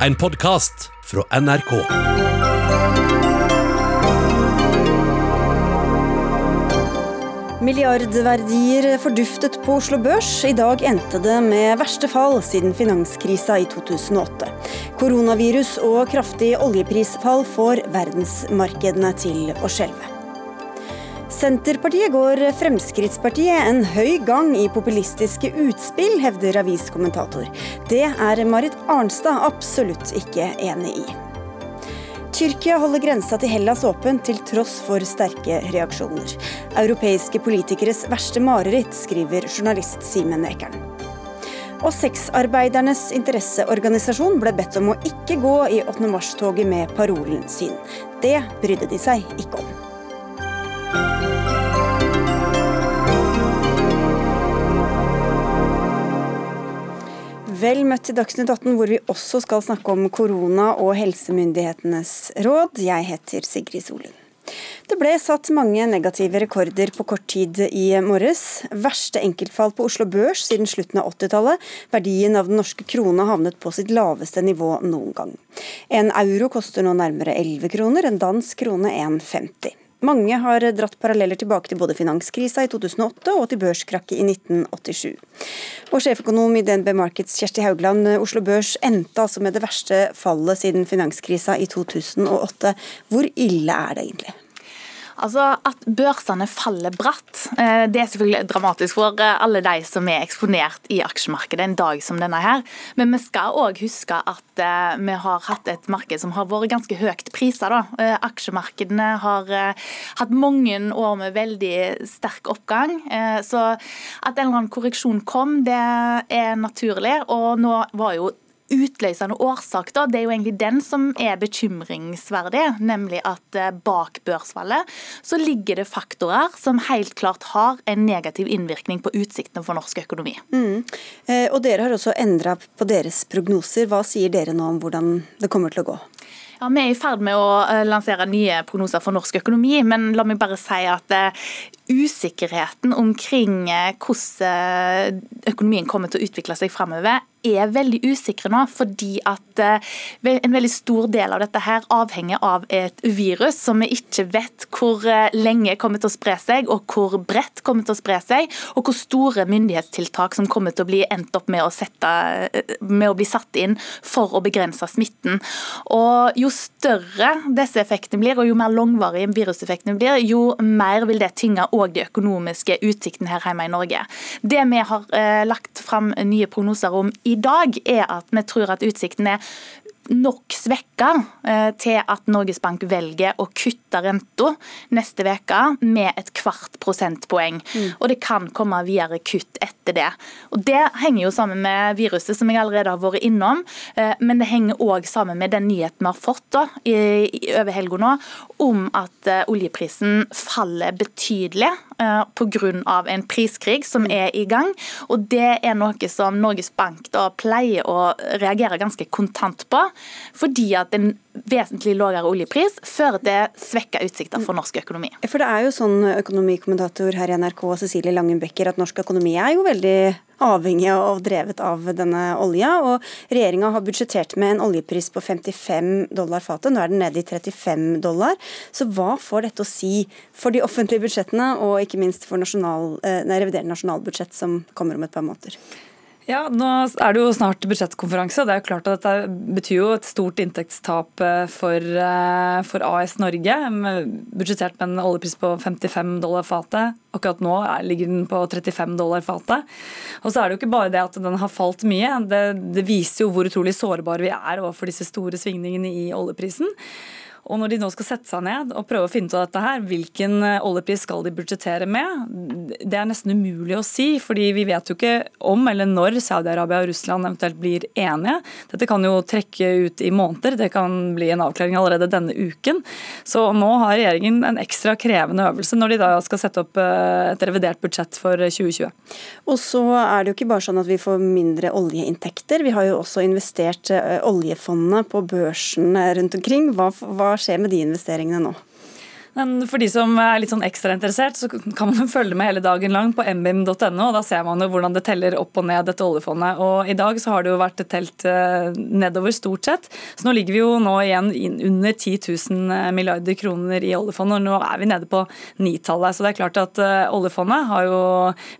En podkast fra NRK. Milliardverdier forduftet på Oslo Børs. I dag endte det med verste fall siden finanskrisa i 2008. Koronavirus og kraftig oljeprisfall får verdensmarkedene til å skjelve. Senterpartiet går Fremskrittspartiet en høy gang i populistiske utspill, hevder aviskommentator. Det er Marit Arnstad absolutt ikke enig i. Tyrkia holder grensa til Hellas åpen til tross for sterke reaksjoner. Europeiske politikeres verste mareritt, skriver journalist Simen Ekern. Og sexarbeidernes interesseorganisasjon ble bedt om å ikke gå i 8. mars-toget med parolen sin. Det brydde de seg ikke om. Vel møtt til Dagsnytt 18, hvor vi også skal snakke om korona og helsemyndighetenes råd. Jeg heter Sigrid Solund. Det ble satt mange negative rekorder på kort tid i morges. Verste enkeltfall på Oslo Børs siden slutten av 80-tallet. Verdien av den norske krona havnet på sitt laveste nivå noen gang. En euro koster nå nærmere 11 kroner, en dansk krone 1,50. Mange har dratt paralleller tilbake til både finanskrisa i 2008 og til børskrakket i 1987. Og sjeføkonom i DNB Markets Kjersti Haugland, Oslo Børs endte altså med det verste fallet siden finanskrisa i 2008. Hvor ille er det egentlig? Altså At børsene faller bratt, eh, det er selvfølgelig dramatisk for eh, alle de som er eksponert i aksjemarkedet en dag som denne her. Men vi skal òg huske at eh, vi har hatt et marked som har vært ganske høyt priser. Da. Aksjemarkedene har hatt mange år med veldig sterk oppgang. Så at en eller annen korreksjon kom, det er naturlig. Og nå var jo utløsende årsak, da, det er jo egentlig den som er bekymringsverdig. Nemlig at eh, bak børsfallet så ligger det faktorer som helt klart har en negativ innvirkning på utsiktene for norsk økonomi. Mm. Eh, og Dere har også endra på deres prognoser. Hva sier dere nå om hvordan det kommer til å gå? Ja, Vi er i ferd med å eh, lansere nye prognoser for norsk økonomi, men la meg bare si at usikkerheten omkring hvordan økonomien kommer til å utvikle seg fremover, er veldig usikre nå, fordi at eh, en veldig stor del av dette her avhenger av et virus som vi ikke vet hvor eh, lenge kommer til å spre seg, og hvor bredt kommer til å spre seg, og hvor store myndighetstiltak som kommer til å bli endt opp med å, sette, eh, med å bli satt inn for å begrense smitten. Og Jo større disse effektene blir, og jo mer langvarige viruseffektene blir, jo mer vil det tynge òg de økonomiske utsiktene her hjemme i Norge. Det vi har lagt fram nye prognoser om i dag, er at vi tror at utsiktene er nok svekka eh, til at Norges Bank velger å kutte renta neste uke med et kvart prosentpoeng. Mm. Og det kan komme videre kutt etter det. Og Det henger jo sammen med viruset, som jeg allerede har vært innom. Eh, men det henger òg sammen med den nyheten vi har fått da, over helga nå, om at eh, oljeprisen faller betydelig pga. en priskrig som mm. er i gang. Og Det er noe som Norges Bank da pleier å reagere ganske kontant på fordi at en vesentlig lavere oljepris fører til svekka utsikter for norsk økonomi. For det er jo sånn, økonomikommentator her i NRK Cecilie Langenbecker at norsk økonomi er jo veldig avhengig og drevet av denne olja. og Regjeringa har budsjettert med en oljepris på 55 dollar fatet, nå er den nede i 35 dollar. Så hva får dette å si for de offentlige budsjettene, og ikke minst for nasjonal, eh, revidert nasjonalbudsjett som kommer om et par måneder? Ja, Nå er det jo snart budsjettkonferanse. det er jo klart at Dette betyr jo et stort inntektstap eh, for, eh, for AS Norge. Budsjettert med en oljepris på 55 dollar fatet. Akkurat nå ligger den på 35 dollar fatet. Og så er det jo ikke bare det at den har falt mye. Det, det viser jo hvor utrolig sårbare vi er overfor disse store svingningene i oljeprisen. Og når de nå skal sette seg ned og prøve å finne ut av dette her, hvilken eh, oljepris skal de budsjettere med, det er nesten umulig å si. fordi vi vet jo ikke om eller når Saudi-Arabia og Russland eventuelt blir enige. Dette kan jo trekke ut i måneder, det kan bli en avklaring allerede denne uken. Så nå har regjeringen en ekstra krevende øvelse når de da skal sette opp eh, et revidert budsjett for 2020. Og så er det jo ikke bare sånn at vi får mindre oljeinntekter, vi har jo også investert eh, oljefondet på børsen rundt omkring. Hva, hva skjer med de investeringene nå? For de som er litt sånn ekstra interessert, så kan man følge med hele dagen lang på mbim.no. og Da ser man jo hvordan det teller opp og ned dette oljefondet. Og I dag så har det jo vært telt eh, nedover stort sett. Så nå ligger vi jo nå igjen under 10 000 eh, milliarder kroner i oljefondet. og Nå er vi nede på nitallet. Så det er klart at eh, oljefondet har jo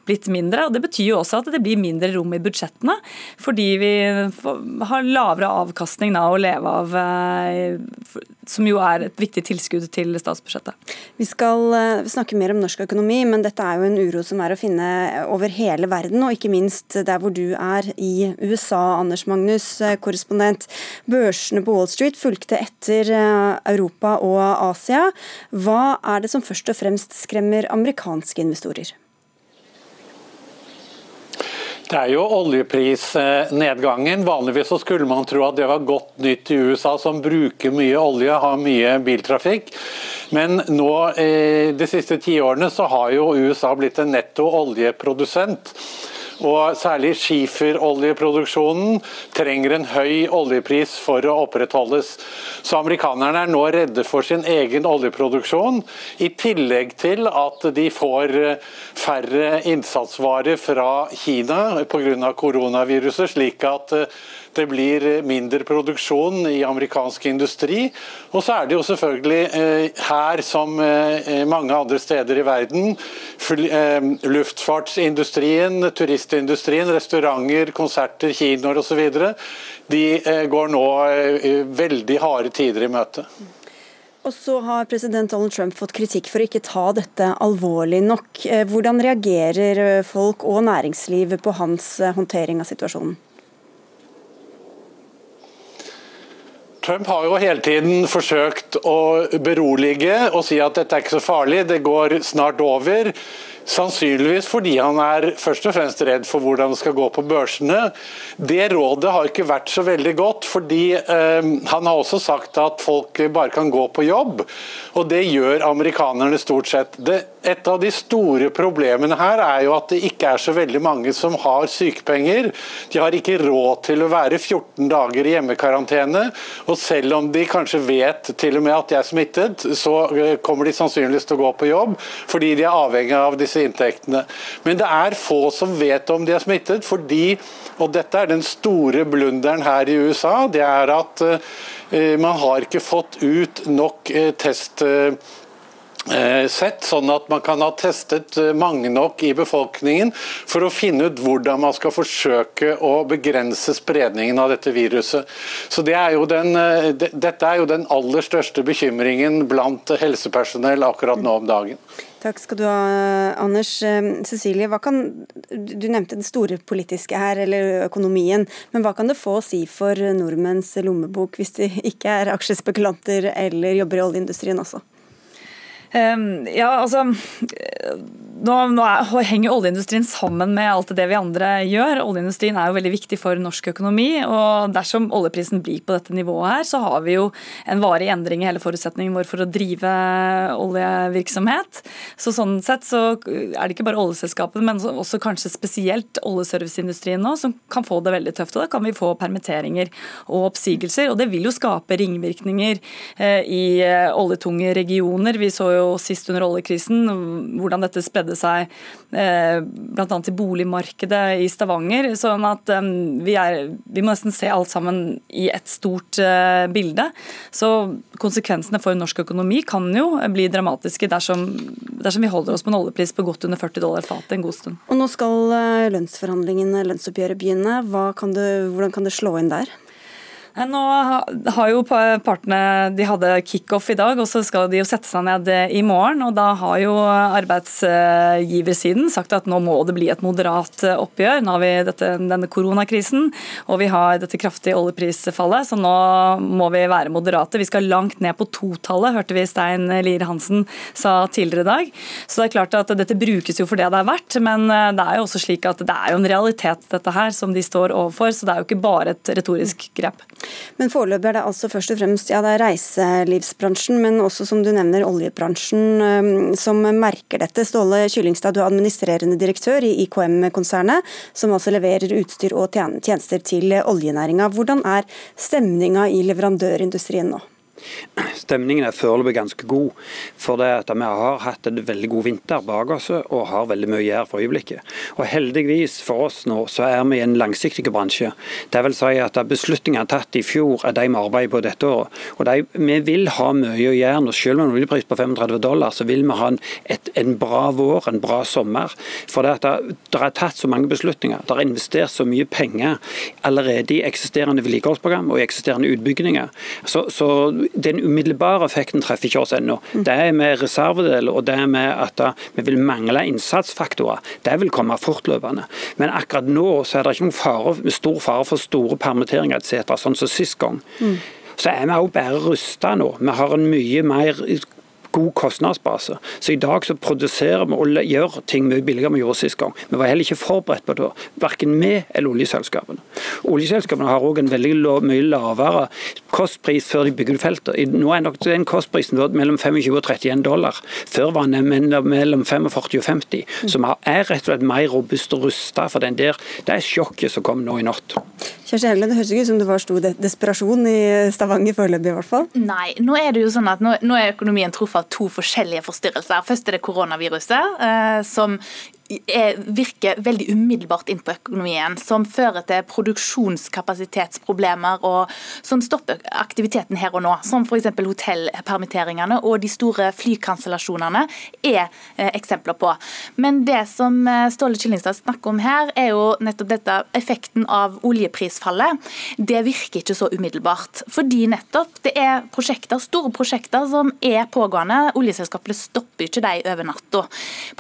blitt mindre. og Det betyr jo også at det blir mindre rom i budsjettene. Fordi vi har lavere avkastning da å leve av, som jo er et viktig tilskudd til statsbudsjettet. Vi skal uh, snakke mer om norsk økonomi, men dette er jo en uro som er å finne over hele verden, og ikke minst der hvor du er i USA, Anders Magnus, uh, korrespondent. Børsene på Wall Street fulgte etter uh, Europa og Asia. Hva er det som først og fremst skremmer amerikanske investorer? Det er jo oljeprisnedgangen. Vanligvis så skulle man tro at det var godt nytt i USA, som bruker mye olje, har mye biltrafikk. Men nå eh, de siste tiårene så har jo USA blitt en netto oljeprodusent. Og særlig skiferoljeproduksjonen trenger en høy oljepris for å opprettholdes. Så amerikanerne er nå redde for sin egen oljeproduksjon, i tillegg til at de får eh, færre innsatsvarer fra Kina pga. koronaviruset, slik at eh, det blir mindre produksjon i amerikansk industri. Og så er det jo selvfølgelig eh, her, som eh, mange andre steder i verden, eh, luftfartsindustrien, turistindustrien, restauranter, konserter, kinoer osv. De går nå veldig harde tider i møte. Og så har president Donald Trump fått kritikk for å ikke ta dette alvorlig nok. Hvordan reagerer folk og næringsliv på hans håndtering av situasjonen? Trump har jo hele tiden forsøkt å berolige og si at dette er ikke så farlig, det går snart over. Sannsynligvis fordi han er først og fremst redd for hvordan det skal gå på børsene. Det rådet har ikke vært så veldig godt, fordi eh, han har også sagt at folk bare kan gå på jobb. Og det gjør amerikanerne stort sett. Det, et av de store problemene her er jo at det ikke er så veldig mange som har sykepenger. De har ikke råd til å være 14 dager i hjemmekarantene. Og selv om de kanskje vet til og med at de er smittet, så eh, kommer de sannsynligvis til å gå på jobb, fordi de er avhengig av disse disse inntektene. Men det er få som vet om de er smittet, fordi, og dette er den store blunderen her i USA, det er at uh, man har ikke fått ut nok uh, test... Uh, sett, sånn at man kan ha testet mange nok i befolkningen for å finne ut hvordan man skal forsøke å begrense spredningen av dette viruset. Så det er den, Dette er jo den aller største bekymringen blant helsepersonell akkurat nå om dagen. Takk skal du ha, Anders. Eh, Cecilie, kan, du nevnte det store politiske her, eller økonomien. Men hva kan det få å si for nordmenns lommebok hvis de ikke er aksjespekulanter eller jobber i oljeindustrien også? Um, ja, altså nå, nå er, henger oljeindustrien sammen med alt det vi andre gjør. Oljeindustrien er jo veldig viktig for norsk økonomi. og Dersom oljeprisen blir på dette nivået, her, så har vi jo en varig endring i hele forutsetningen vår for å drive oljevirksomhet. Så Sånn sett så er det ikke bare oljeselskapene, men også kanskje spesielt oljeserviceindustrien nå, som kan få det veldig tøft. og Da kan vi få permitteringer og oppsigelser. og Det vil jo skape ringvirkninger eh, i eh, oljetunge regioner. Vi så jo sist under oljekrisen hvordan dette spredde seg eh, bl.a. til boligmarkedet i Stavanger. sånn at eh, vi, er, vi, må nesten se alt sammen i et stort eh, bilde. Så konsekvensene for norsk økonomi kan jo bli dramatiske dersom, dersom vi holder oss på en oljepris på godt under 40 dollar fatet en god stund. Og Nå skal lønnsforhandlingene, lønnsoppgjøret, begynne. Kan du, hvordan kan det slå inn der? Nå har jo partene de hadde kickoff i dag, og så skal de jo sette seg ned i morgen. og Da har jo arbeidsgiversiden sagt at nå må det bli et moderat oppgjør. Nå har vi dette, denne koronakrisen og vi har dette kraftige oljeprisfallet, så nå må vi være moderate. Vi skal langt ned på totallet, hørte vi Stein Lier Hansen sa tidligere i dag. Så det er klart at dette brukes jo for det det er verdt, men det er jo også slik at det er jo en realitet dette her som de står overfor, så det er jo ikke bare et retorisk grep. Men foreløpig er det altså først og fremst ja, det er reiselivsbransjen, men også som du nevner oljebransjen som merker dette. Ståle Kyllingstad, du er administrerende direktør i IKM-konsernet, som altså leverer utstyr og tjenester til oljenæringa. Hvordan er stemninga i leverandørindustrien nå? Stemningen er foreløpig ganske god. For det at vi har hatt en veldig god vinter bak oss og har veldig mye å gjøre for øyeblikket. Og Heldigvis for oss nå så er vi i en langsiktig bransje. Det vil si at Beslutninger tatt i fjor er de vi arbeider på dette året. Og de, Vi vil ha mye å gjøre nå. Selv med en oljepris på 35 dollar, så vil vi ha en, et, en bra vår, en bra sommer. For det, det, det er tatt så mange beslutninger. Det er investert så mye penger allerede i eksisterende vedlikeholdsprogram og i eksisterende utbygginger. Så, så den umiddelbare effekten treffer ikke oss ennå. Det er med reservedeler og det er med at vi vil mangle innsatsfaktorer. Det vil komme fortløpende. Men akkurat nå så er det ikke noen fare, stor fare for store permitteringer etc., sånn som sist gang. Mm. Så er vi også bare rusta nå. Vi har en mye mer god kostnadsbase. Så i dag så produserer vi og gjør ting mye billigere enn vi gjorde sist gang. Vi var heller ikke forberedt på det, verken vi eller oljeselskapene. Oljeselskapene har òg en veldig mye lavere kostpris før de bygger ut feltet. Nå er nok den kostprisen mellom 25 og 31 dollar. Før var den mellom 45 og 50. Så vi er rett og slett mer robust og rusta for den der. Det er sjokket som kom nå i natt. Kjersti Helgeland, det høres ikke ut som det var stor desperasjon i Stavanger foreløpig, i hvert fall? Nei, nå er det jo sånn at nå, nå er økonomien truffet to forskjellige forstyrrelser. Først er det koronaviruset, eh, som virker veldig umiddelbart inn på økonomien, som fører til produksjonskapasitetsproblemer og som stopper aktiviteten her og nå. Som f.eks. hotellpermitteringene og de store flykansellasjonene er eh, eksempler på. Men det som eh, Ståle Kyllingstad snakker om her, er jo nettopp dette effekten av oljeprisfallet. Det virker ikke så umiddelbart. Fordi nettopp det er prosjekter, store prosjekter som er pågående. Oljeselskapene stopper ikke de over natta.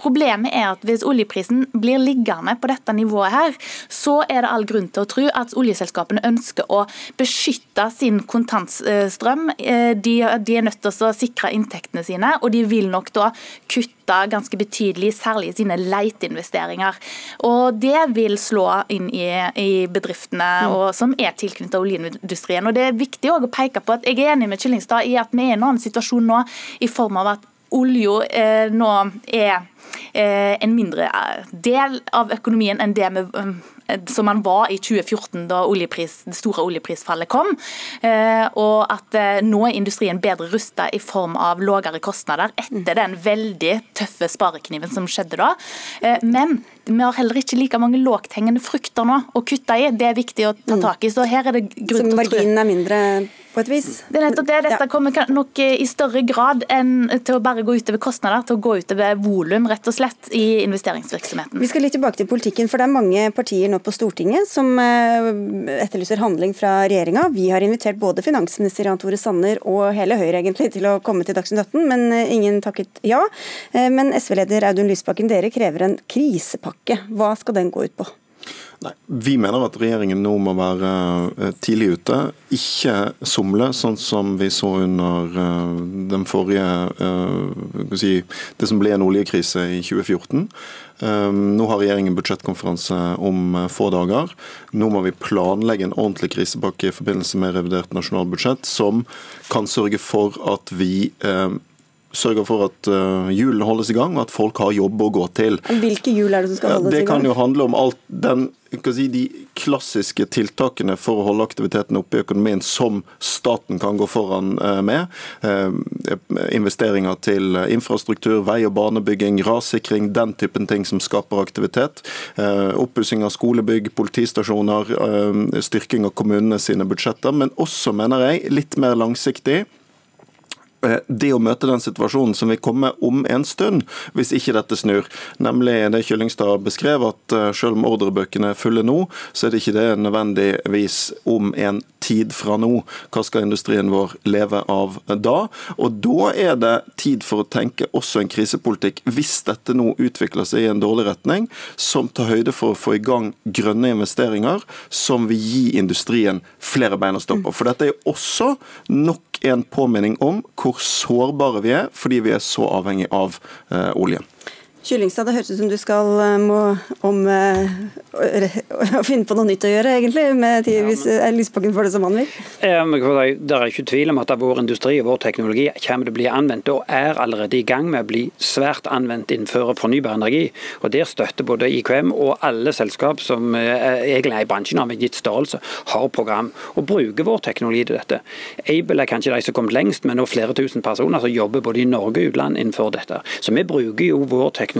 Problemet er at hvis oljeprisen blir liggende på dette nivået her, så er det all grunn til å tro at oljeselskapene ønsker å beskytte sin kontantstrøm. Eh, de, de er nødt til å sikre inntektene sine, og de vil nok da kutte ganske betydelig, særlig i sine leiteinvesteringer. Og Det vil slå inn i, i bedriftene mm. og, som er tilknyttet oljeindustrien. Og Det er viktig å peke på at Jeg er enig med Kyllingstad i at vi er i en annen situasjon nå, i form av at olja eh, nå er Eh, en mindre eh, del av økonomien enn det med, eh, som man var i 2014, da oljepris, det store oljeprisfallet kom. Og at nå er industrien bedre rusta i form av lavere kostnader etter den veldig tøffe sparekniven som skjedde da. Men vi har heller ikke like mange lågthengende frukter nå å kutte i. Det er viktig å ta tak i. Så her er det grunn til å tro Marginen er mindre på et vis? Det er nettopp det. Dette kommer nok i større grad enn til å bare gå utover kostnader, til å gå utover volum, rett og slett, i investeringsvirksomheten. Vi skal litt tilbake til politikken, for det er mange partier nå på Stortinget som eh, etterlyser handling fra regjeringa. Vi har invitert både finansminister Jan Tore Sanner og hele Høyre egentlig til å komme til Dagsnytt 18, men eh, ingen takket ja. Eh, men SV-leder Audun Lysbakken, dere krever en krisepakke. Hva skal den gå ut på? Nei, Vi mener at regjeringen nå må være eh, tidlig ute. Ikke somle, sånn som vi så under eh, den forrige eh, si, Det som ble en oljekrise i 2014. Nå har regjeringen budsjettkonferanse om få dager. Nå må vi planlegge en ordentlig krisepakke i forbindelse med revidert nasjonalbudsjett, som kan sørge for at vi sørger for at hjulene holdes i gang, og at folk har jobb å gå til. Hvilke hjul er det som skal holdes i gang? Det kan jo handle om alt den si, de klassiske tiltakene for å holde aktiviteten oppe i økonomien som staten kan gå foran eh, med. Eh, investeringer til infrastruktur, vei- og banebygging, rassikring, den typen ting som skaper aktivitet. Eh, oppussing av skolebygg, politistasjoner, styrking av kommunene sine budsjetter. Men også, mener jeg, litt mer langsiktig Eh, det å møte den situasjonen som vil komme om en stund, hvis ikke dette snur. Nemlig det Kyllingstad beskrev, at eh, selv om ordrebøkene er fulle nå, så er det ikke det nødvendigvis om en tid fra nå. Hva skal industrien vår leve av da? Og da er det tid for å tenke også en krisepolitikk, hvis dette nå utvikler seg i en dårlig retning, som tar høyde for å få i gang grønne investeringer, som vil gi industrien flere bein å stå på. For dette er jo også nok en påminning om hvor sårbare vi er fordi vi er så avhengig av eh, oljen. Kyllingstad, det høres ut som du skal eh, må, om å finne på noe nytt å gjøre, egentlig, med, ja, hvis Lysbakken får det som han vil? Det er ikke tvil om at vår industri og vår teknologi kommer til å bli anvendt, og er allerede i gang med å bli svært anvendt innenfor fornybar energi. Og Der støtter både IKM og alle selskap som egentlig er i bransjen av en gitt størrelse, har program og bruker vår teknologi til dette. Able er kanskje de som har kommet lengst, men nå flere tusen personer som jobber både i Norge og utland innenfor dette. Så vi bruker jo vår teknologi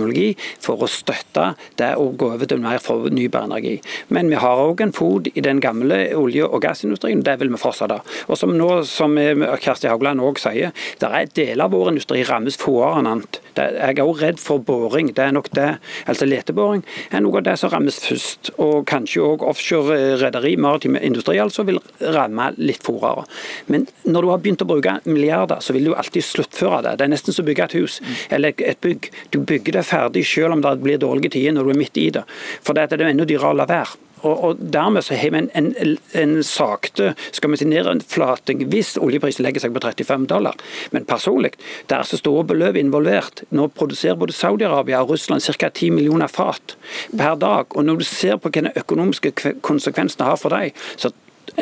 for å støtte det å gå over til mer fornybar energi. Men vi har òg en fot i den gamle olje- og gassindustrien, det vil vi fortsette. Og som nå, som Kjersti Haugland òg sier, det er deler av vår industri rammes fåere enn annet. Jeg er òg redd for boring. Det er nok det, altså leteboring er noe av det som rammes først. Og kanskje òg offshore rederi, maritim industri, altså vil ramme litt fortere. Men når du har begynt å bruke milliarder, så vil du alltid sluttføre det. Det er nesten som å bygge et hus eller et bygg. Du bygger det ferdig selv om det blir dårlige tider når du er midt i det. For det er enda dyrere å la være. Og, og, Dermed så har vi en, en, en sakte skal vi si, nedflating hvis oljeprisen legger seg på 35 dollar. Men personlig, det er så store beløp involvert. Nå produserer både Saudi-Arabia og Russland ca. 10 millioner fat per dag. og Når du ser på hva de økonomiske konsekvensene har for dem, så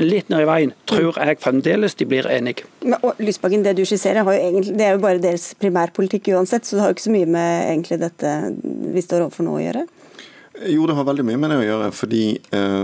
litt ned i veien, tror jeg fremdeles de blir enige. Men, og Lysbakken, Det du skisserer, egentlig, det er jo bare deres primærpolitikk uansett, så det har jo ikke så mye med egentlig dette vi står overfor nå å gjøre? Jo, det har veldig mye med det å gjøre. fordi eh,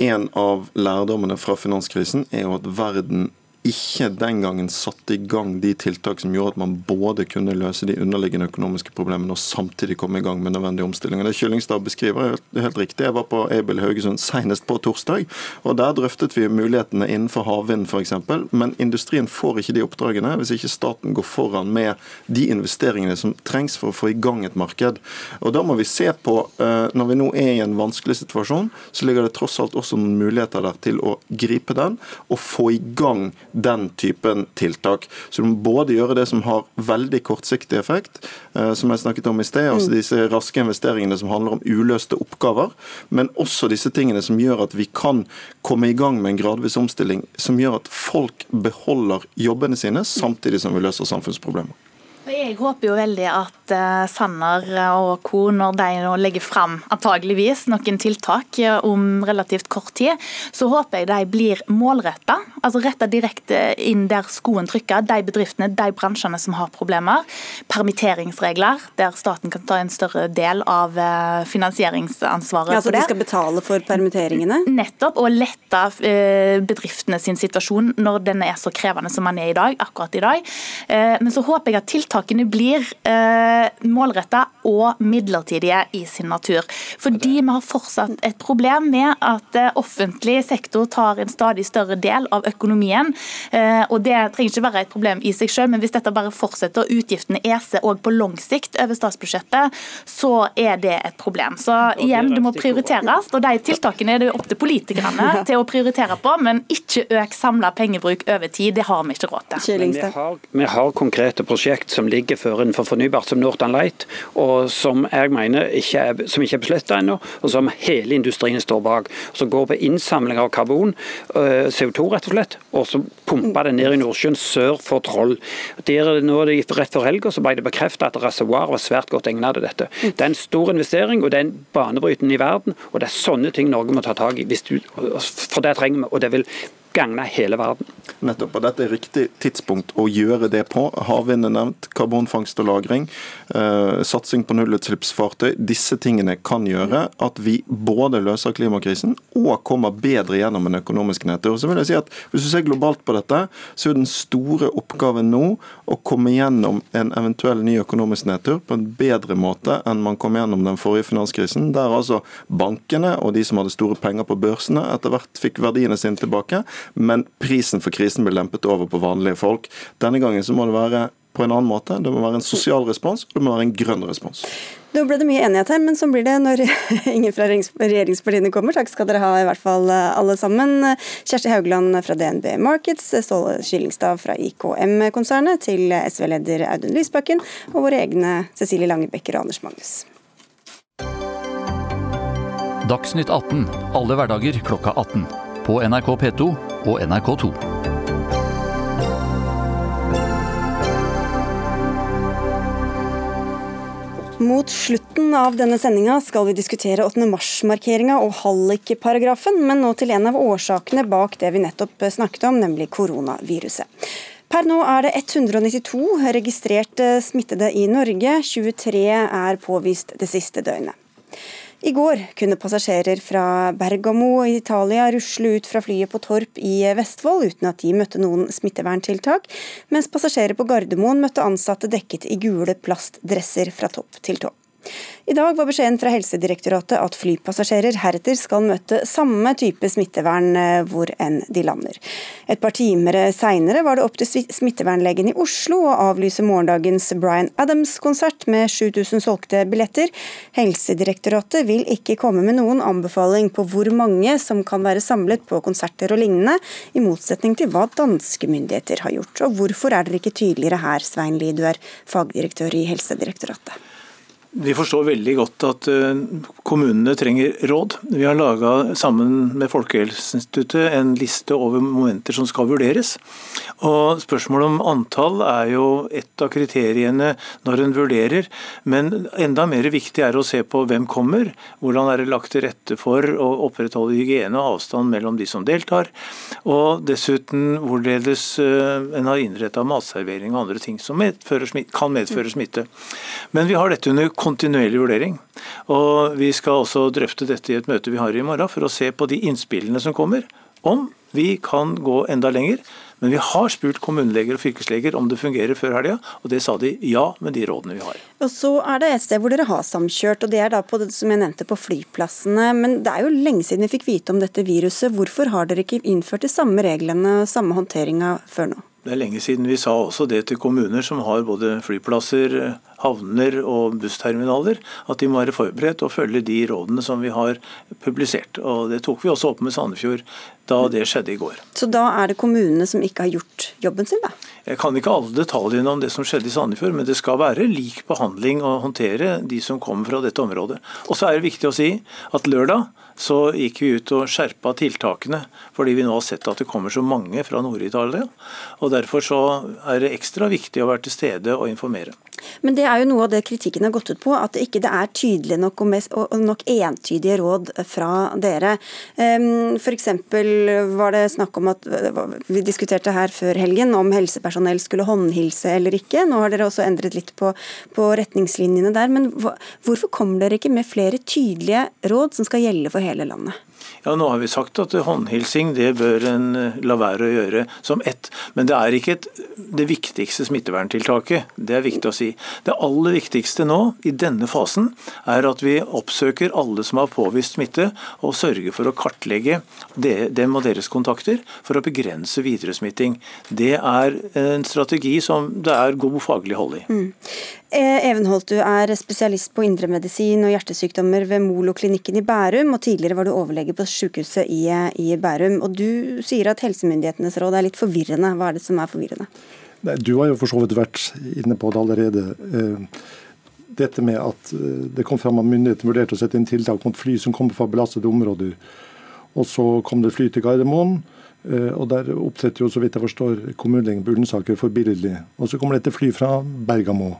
en av lærdommene fra finanskrisen er jo at verden ikke den gangen satte i gang de tiltak som gjorde at man både kunne løse de underliggende økonomiske problemene og samtidig komme i gang med nødvendige omstillinger. Det Kyllingstad beskriver, er helt riktig. Jeg var på Aibel Haugesund senest på torsdag. og Der drøftet vi mulighetene innenfor havvind f.eks. Men industrien får ikke de oppdragene hvis ikke staten går foran med de investeringene som trengs for å få i gang et marked. Og Da må vi se på, eh, når vi nå er i en vanskelig situasjon, så ligger det tross alt også noen muligheter der til å gripe den og få i gang den typen tiltak. Så du må både gjøre det som har veldig kortsiktig effekt, eh, som jeg snakket om i sted, altså mm. disse raske investeringene som handler om uløste oppgaver, men også disse tingene som gjør at vi kan komme i gang med en gradvis omstilling som gjør at folk beholder jobbene sine, samtidig som vi løser samfunnsproblemer. Jeg håper jo veldig at uh, Sanner og co. når de nå legger fram antageligvis noen tiltak eh, om relativt kort tid, så håper jeg de blir målretta. Altså retta direkte inn der skoen trykker. De bedriftene, de bransjene som har problemer. Permitteringsregler, der staten kan ta en større del av uh, finansieringsansvaret ja. Så de skal betale for permitteringene? Nettopp, og lette bedriftene sin situasjon når den er så krevende som den er i dag, akkurat i dag. Men så håper jeg at tiltak tiltakene blir eh, målretta og midlertidige i sin natur. Fordi vi har fortsatt et problem med at eh, offentlig sektor tar en stadig større del av økonomien. Eh, og Det trenger ikke være et problem i seg selv, men hvis dette bare fortsetter og utgiftene eser òg på lang sikt over statsbudsjettet, så er det et problem. Så igjen, det må prioriteres. Og de tiltakene er det opp til politikerne til å prioritere på, men ikke øk samla pengebruk over tid. Det har vi ikke råd til. Vi har, vi har konkrete prosjekt som ligger for innenfor fornybart som Northern Light, og som jeg mener ikke er, som ikke er besluttet ennå, og som hele industrien står bak. Som går på innsamling av karbon, øh, CO2 rett og slett, og så pumper det ned i Nordsjøen sør for Troll. Der, nå Rett før helga ble det bekreftet at reservoar var svært godt egnet til dette. Det er en stor investering, og det er en banebrytende i verden. og Det er sånne ting Norge må ta tak i, du, for det trenger vi. og det vil gagne hele verden. Nettopp, og Dette er riktig tidspunkt å gjøre det på. Havvind er nevnt, karbonfangst og -lagring, eh, satsing på nullutslippsfartøy. Disse tingene kan gjøre at vi både løser klimakrisen og kommer bedre gjennom en økonomisk nedtur. Så vil jeg si at Hvis du ser globalt på dette, så er den store oppgaven nå å komme gjennom en eventuell ny økonomisk nedtur på en bedre måte enn man kom gjennom den forrige finanskrisen, der altså bankene og de som hadde store penger på børsene, etter hvert fikk verdiene sine tilbake men prisen for krisen blir lempet over på vanlige folk. Denne gangen så må det være på en annen måte. Det må være en sosial respons, og det må være en grønn respons. Nå ble det mye enighet her, men sånn blir det når ingen fra regjeringspartiene kommer. Takk skal dere ha, i hvert fall eh, alle sammen. Kjersti Haugland fra DNB Markets, Ståle Kyllingstad fra IKM-konsernet, til SV-leder Audun Lysbakken, og våre egne Cecilie Langebekker og Anders Magnus. Dagsnytt 18 alle hverdager klokka 18 på NRK P2 og NRK2. Mot slutten av denne sendinga skal vi diskutere 8. mars-markeringa og hallikparagrafen, men nå til en av årsakene bak det vi nettopp snakket om, nemlig koronaviruset. Per nå er det 192 registrerte smittede i Norge, 23 er påvist det siste døgnet. I går kunne passasjerer fra Bergamo i Italia rusle ut fra flyet på Torp i Vestfold uten at de møtte noen smitteverntiltak, mens passasjerer på Gardermoen møtte ansatte dekket i gule plastdresser fra topp til tå. I dag var beskjeden fra Helsedirektoratet at flypassasjerer heretter skal møte samme type smittevern eh, hvor enn de lander. Et par timer seinere var det opp til smittevernlegen i Oslo å avlyse morgendagens Bryan Adams-konsert med 7000 solgte billetter. Helsedirektoratet vil ikke komme med noen anbefaling på hvor mange som kan være samlet på konserter og lignende, i motsetning til hva danske myndigheter har gjort. Og hvorfor er dere ikke tydeligere her, Svein Lie, du er fagdirektør i Helsedirektoratet? Vi forstår veldig godt at eh, kommunene trenger råd. Vi har laga sammen med Folkehelseinstituttet en liste over momenter som skal vurderes. Og Spørsmålet om antall er jo et av kriteriene når en vurderer. Men enda mer viktig er å se på hvem kommer. Hvordan er det lagt til rette for å opprettholde hygiene og avstand mellom de som deltar. Og dessuten hvorledes eh, en har innretta matservering og andre ting som medfører, kan medføre smitte. Men vi har dette under kontinuerlig vurdering. Og Vi skal også drøfte dette i et møte vi har i morgen, for å se på de innspillene som kommer. Om vi kan gå enda lenger. Men vi har spurt kommuneleger og fylkesleger om det fungerer før helga, og det sa de ja med de rådene vi har. Og Så er det et sted hvor dere har samkjørt, og det er da på som jeg nevnte på flyplassene. Men det er jo lenge siden vi fikk vite om dette viruset. Hvorfor har dere ikke innført de samme reglene og samme håndteringa før nå? Det er lenge siden vi sa også det til kommuner som har både flyplasser, havner og bussterminaler, at de må være forberedt og følge de rådene som vi har publisert. Og Det tok vi også opp med Sandefjord da det skjedde i går. Så da er det kommunene som ikke har gjort jobben sin, da? Jeg kan ikke alle detaljene om det som skjedde i Sandefjord, men det skal være lik behandling å håndtere de som kommer fra dette området. Og så er det viktig å si at lørdag så gikk vi ut og skjerpa tiltakene, fordi vi nå har sett at det kommer så mange fra Nord-Italia. og Derfor så er det ekstra viktig å være til stede og informere. Men det er jo noe av det kritikken har gått ut på, at det ikke er tydelig nok og, mest, og nok entydige råd fra dere. F.eks. var det snakk om at vi diskuterte her før helgen om helsepersonell skulle håndhilse eller ikke. Nå har dere også endret litt på, på retningslinjene der. Men hvorfor kommer dere ikke med flere tydelige råd som skal gjelde for hele landet? Ja, Nå har vi sagt at håndhilsing det bør en eh, la være å gjøre som ett. Men det er ikke et, det viktigste smitteverntiltaket. Det er viktig å si. Det aller viktigste nå, i denne fasen, er at vi oppsøker alle som har påvist smitte, og sørger for å kartlegge dem og deres kontakter for å begrense videresmitting. Det er en strategi som det er god faglig hold i. Mm. Eh, Evenholt, du er spesialist på indremedisin og hjertesykdommer ved Molo-klinikken i Bærum, og tidligere var du overlege på sykehuset i, i, Bærum. Og Du sier at helsemyndighetenes råd er litt forvirrende. Hva er det som er forvirrende? Nei, Du har jo for så vidt vært inne på det allerede. Eh, dette med at eh, det kom fram at myndighetene vurderte å sette inn tiltak mot fly som kommer fra belastede områder. Og så kom det fly til Gardermoen. Og Der opptretter jo, så vidt jeg forstår, kommunelegen på Ullensaker forbilledlig. Og så kommer det et fly fra Bergamo.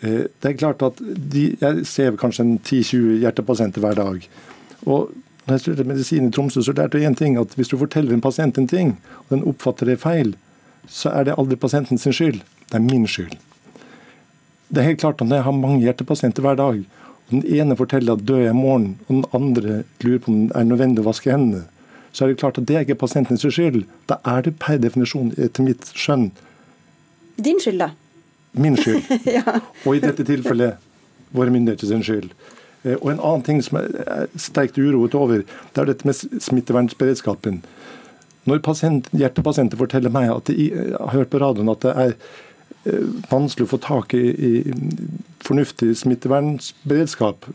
Eh, det er klart at de, Jeg ser kanskje 10-20 hjertepasienter hver dag. Og når jeg studerte medisin i Tromsø, så lærte jeg én ting. at Hvis du forteller en pasient en ting, og den oppfatter det feil, så er det aldri pasienten sin skyld. Det er min skyld. Det er helt klart at Når jeg har mange hjertepasienter hver dag, og den ene forteller at dør jeg i morgen, og den andre lurer på om det er nødvendig å vaske hendene, så er det klart at det er ikke pasientens skyld. Da er det per definisjon, etter mitt skjønn Din skyld, da? min skyld. ja. Og i dette tilfellet våre myndigheter sin skyld. Eh, og En annen ting som jeg er sterkt uroet over, det er dette med smittevernsberedskapen. Når pasient, hjertepasienter forteller meg at de har hørt på radioen at det er eh, vanskelig å få tak i, i fornuftig smittevernsberedskap,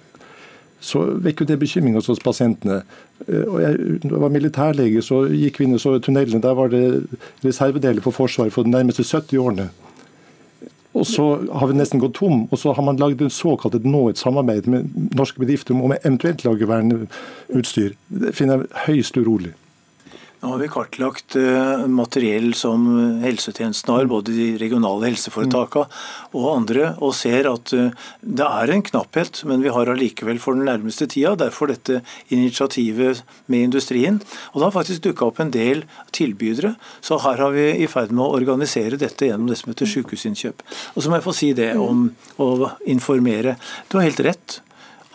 så vekker det bekymring hos pasientene. Eh, og jeg, jeg var militærlege, så gikk vi inn og så tunnelene. Der var det reservedeler for Forsvaret for de nærmeste 70 årene. Og så har vi nesten gått tom, og så har man lagd såkalt nå et samarbeid med norske bedrifter om eventuelt lage verneutstyr. Det finner jeg høyst urolig. Nå har vi kartlagt eh, materiell som helsetjenesten har, både de regionale helseforetakene og andre, og ser at eh, det er en knapphet, men vi har allikevel for den nærmeste tida. Derfor dette initiativet med industrien. Og det har faktisk dukka opp en del tilbydere, så her har vi i ferd med å organisere dette gjennom det som heter sykehusinnkjøp. Og så må jeg få si det om å informere. Du har helt rett.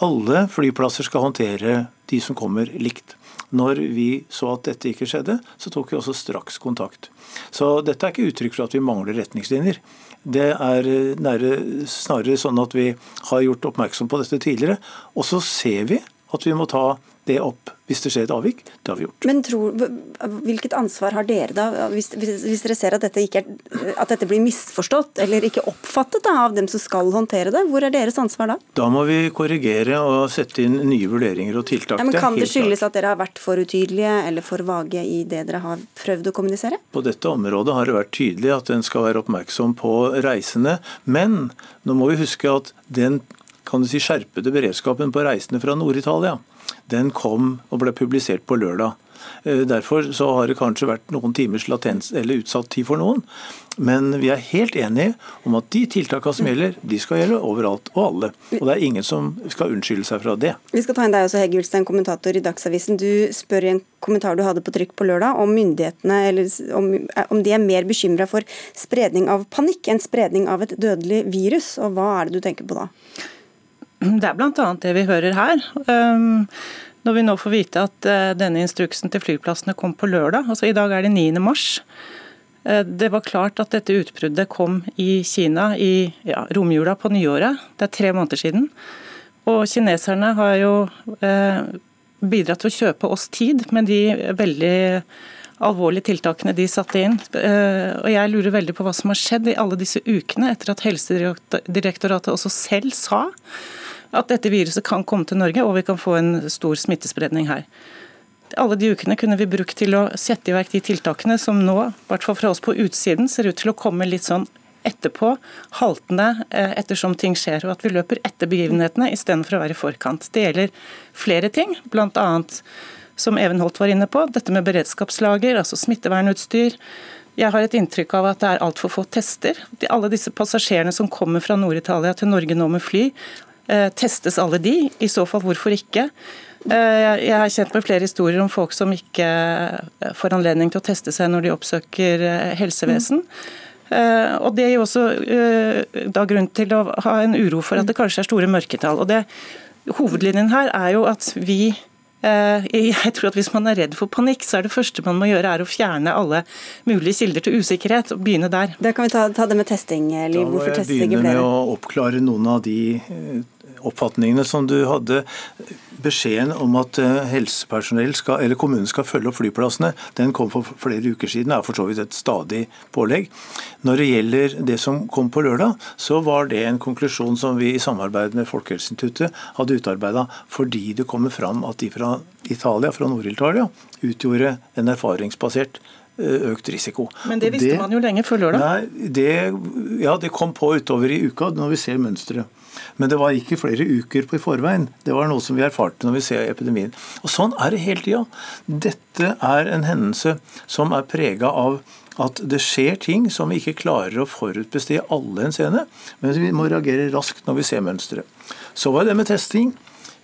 Alle flyplasser skal håndtere de som kommer likt. Når vi så at dette ikke skjedde, så tok vi også straks kontakt. Så dette er ikke uttrykk for at vi mangler retningslinjer. Det er nære, snarere sånn at vi har gjort oppmerksom på dette tidligere. Og så ser vi at vi må ta det opp hvis det skjer et avvik. Det har vi gjort. Men tror, Hvilket ansvar har dere da, hvis, hvis, hvis dere ser at dette, er, at dette, blir misforstått eller ikke oppfattet da, av dem som skal håndtere det? Hvor er deres ansvar da? Da må vi korrigere og sette inn nye vurderinger og tiltak. Ja, men Kan det, det skyldes at dere har vært for utydelige eller for vage i det dere har prøvd å kommunisere? På dette området har det vært tydelig at en skal være oppmerksom på reisende. Men nå må vi huske at den kan du si, skjerpede beredskapen på reisende fra Nord-Italia den kom og ble publisert på lørdag. Eh, derfor så har det kanskje vært noen timers latens eller utsatt tid for noen. Men vi er helt enige om at de tiltakene som gjelder, de skal gjelde overalt og alle. Og det er ingen som skal unnskylde seg fra det. Vi skal ta inn deg også, Hegge Ulstein, kommentator i Dagsavisen. Du spør i en kommentar du hadde på trykk på lørdag om myndighetene eller om, om de er mer bekymra for spredning av panikk enn spredning av et dødelig virus. Og hva er det du tenker på da? Det er bl.a. det vi hører her. Um, når vi nå får vite at uh, denne instruksen til flyplassene kom på lørdag, altså i dag er det 9. mars. Uh, det var klart at dette utbruddet kom i Kina i ja, romjula på nyåret. Det er tre måneder siden. Og kineserne har jo uh, bidratt til å kjøpe oss tid med de veldig alvorlige tiltakene de satte inn. Og Jeg lurer veldig på hva som har skjedd i alle disse ukene etter at Helsedirektoratet også selv sa at dette viruset kan komme til Norge, og vi kan få en stor smittespredning her. Alle de ukene kunne vi brukt til å sette i verk de tiltakene som nå, i hvert fall fra oss på utsiden, ser ut til å komme litt sånn etterpå, haltende eh, ettersom ting skjer, og at vi løper etter begivenhetene istedenfor å være i forkant. Det gjelder flere ting, bl.a. som Even Holt var inne på, dette med beredskapslager, altså smittevernutstyr. Jeg har et inntrykk av at det er altfor få tester. Alle disse passasjerene som kommer fra Nord-Italia til Norge nå med fly, testes alle de? I så fall, hvorfor ikke? Eh, jeg har kjent med flere historier om folk som ikke eh, får anledning til å teste seg når de oppsøker helsevesen. Og Det gir også da grunn til å ha en uro for at det kanskje er store mørketall. Og det, Hovedlinjen her er jo at vi jeg tror at Hvis man er redd for panikk, så er det første man må gjøre er å fjerne alle mulige kilder til usikkerhet. og begynne der. Da kan vi ta, ta det med testing, Liv. Hvorfor testes ikke flere? Da må jeg begynne med å oppklare noen av de oppfatningene som du hadde. Beskjeden om at eh, helsepersonell skal, eller kommunen skal følge opp flyplassene, den kom for flere uker siden, er for så vidt et stadig pålegg. Når det gjelder det som kom på lørdag, så var det en konklusjon som vi i samarbeid med Folkehelseinstituttet hadde utarbeida fordi det kommer fram at de fra Italia, fra Nord-Italia, utgjorde en erfaringsbasert økt risiko. Men det visste det, man jo lenge før lørdag? Nei, det, ja, det kom på utover i uka når vi ser mønsteret. Men det var ikke flere uker på i forveien. Det var noe som vi erfarte når vi ser epidemien. Og Sånn er det hele tida. Dette er en hendelse som er prega av at det skjer ting som vi ikke klarer å forutbestille alle henseende, men vi må reagere raskt når vi ser mønsteret. Så var det med testing.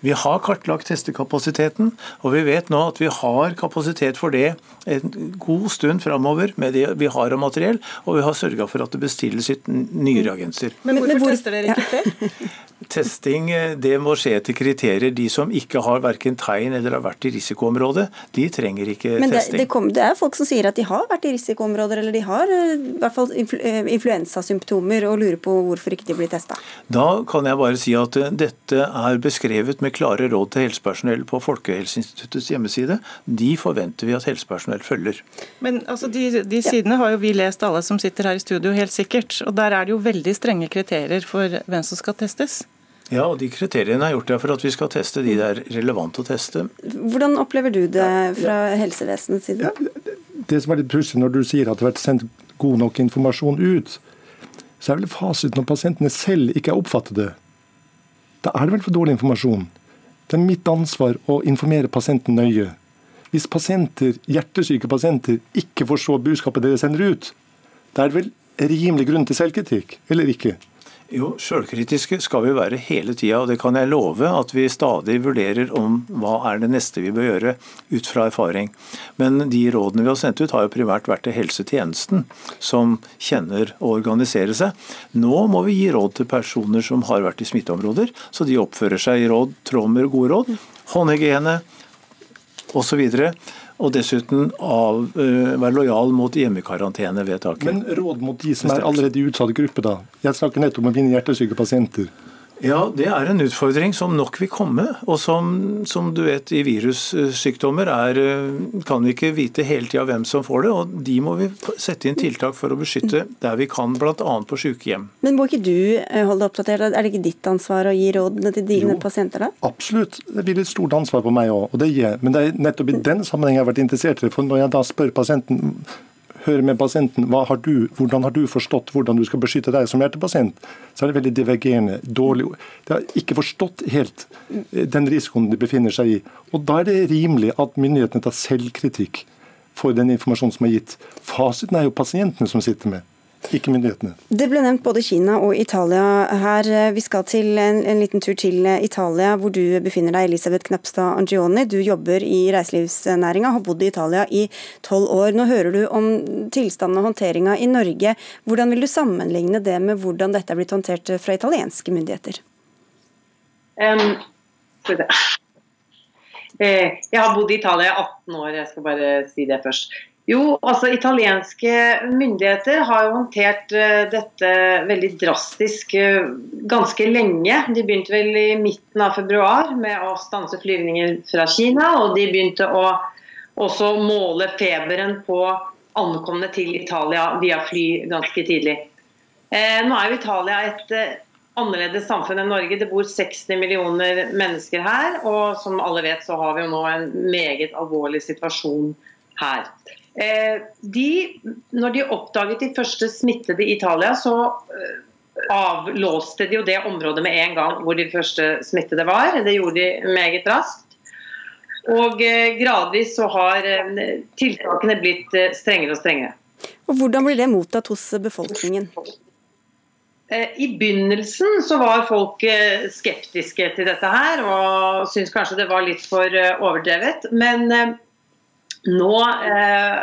Vi har kartlagt testekapasiteten, og vi vet nå at vi har kapasitet for det en god stund framover med det vi har av materiell, og vi har sørga for at det bestilles nye reagenser. Men hvorfor tester dere ikke flere? Testing eh, det må skje etter kriterier. De som ikke har verken tegn eller har vært i risikoområdet, de trenger ikke Men det, testing. Det, kom, det, er folk som sier at de har vært i risikoområder, eller de har eh, i hvert fall influ, influensasymptomer, og lurer på hvorfor ikke de blir testa. Da kan jeg bare si at dette er beskrevet med klare råd til helsepersonell på Folkehelseinstituttets hjemmeside. De forventer vi at helsepersonell følger. Men altså, de, de sidene har jo vi lest alle som sitter her i studio, helt sikkert. Og der er det jo veldig strenge kriterier for hvem som skal testes. Ja, og de kriteriene er gjort for at vi skal teste de det er relevant å teste. Hvordan opplever du det fra helsevesenets side? Ja, det som er litt pussig når du sier at det har vært sendt god nok informasjon ut, så er vel fasiten når pasientene selv ikke har oppfattet det. Da er det vel for dårlig informasjon. Det er mitt ansvar å informere pasienten nøye. Hvis pasienter, hjertesyke pasienter ikke forstår budskapet dere sender ut, da er det vel rimelig grunn til selvkritikk, eller ikke? Jo, Sjølkritiske skal vi være hele tida, og det kan jeg love at vi stadig vurderer om hva er det neste vi bør gjøre, ut fra erfaring. Men de rådene vi har sendt ut, har jo primært vært til helsetjenesten, som kjenner å organisere seg. Nå må vi gi råd til personer som har vært i smitteområder, så de oppfører seg i råd, tråd med gode råd. Håndhygiene osv og dessuten av, uh, være lojal mot hjemmekarantenevedtaket. Men råd mot de som er allerede i utsatt gruppe, da? Jeg snakker nettopp om mine hjertesyke pasienter. Ja, det er en utfordring som nok vil komme. Og som, som du vet i virussykdommer er, eh, kan vi ikke vite hele tida hvem som får det. Og de må vi sette inn tiltak for å beskytte der vi kan, bl.a. på sykehjem. Men må ikke du eh, holde deg oppdatert? Er det ikke ditt ansvar å gi rådene til dine jo, pasienter? da? Absolutt. Det blir et stort ansvar på meg òg. Men det er nettopp i den sammenheng jeg har vært interessert i. For når jeg da spør pasienten høre med pasienten har du, hvordan har du forstått hvordan du skal beskytte deg som hjertepasient, så er det veldig divergerende. dårlig. De har ikke forstått helt eh, den risikoen de befinner seg i. Og Da er det rimelig at myndighetene tar selvkritikk for den informasjonen som er gitt. Fasiten er jo pasientene som sitter med ikke myndighetene. Det ble nevnt både Kina og Italia her. Vi skal til en, en, liten tur til Italia, hvor du befinner deg, Elisabeth Knapstad Angioni. Du jobber i reiselivsnæringa, har bodd i Italia i tolv år. Nå hører du om tilstanden og håndteringa i Norge. Hvordan vil du sammenligne det med hvordan dette er blitt håndtert fra italienske myndigheter? Um, jeg har bodd i Italia i 18 år, jeg skal bare si det først. Jo, altså Italienske myndigheter har jo håndtert uh, dette veldig drastisk uh, ganske lenge. De begynte vel i midten av februar med å stanse flyvninger fra Kina. Og de begynte å også måle feberen på ankomne til Italia via fly ganske tidlig. Uh, nå er jo Italia et annerledes samfunn enn Norge. Det bor 60 millioner mennesker her. Og som alle vet, så har vi jo nå en meget alvorlig situasjon her. Eh, de, når de oppdaget de første smittede i Italia, så eh, avlåste de jo det området med en gang hvor de første smittede var. Det gjorde de meget raskt. Og eh, gradvis så har tiltakene blitt strengere og strengere. Og Hvordan blir det mottatt hos befolkningen? I begynnelsen så var folk skeptiske til dette her og syntes kanskje det var litt for overdrevet. Men nå eh,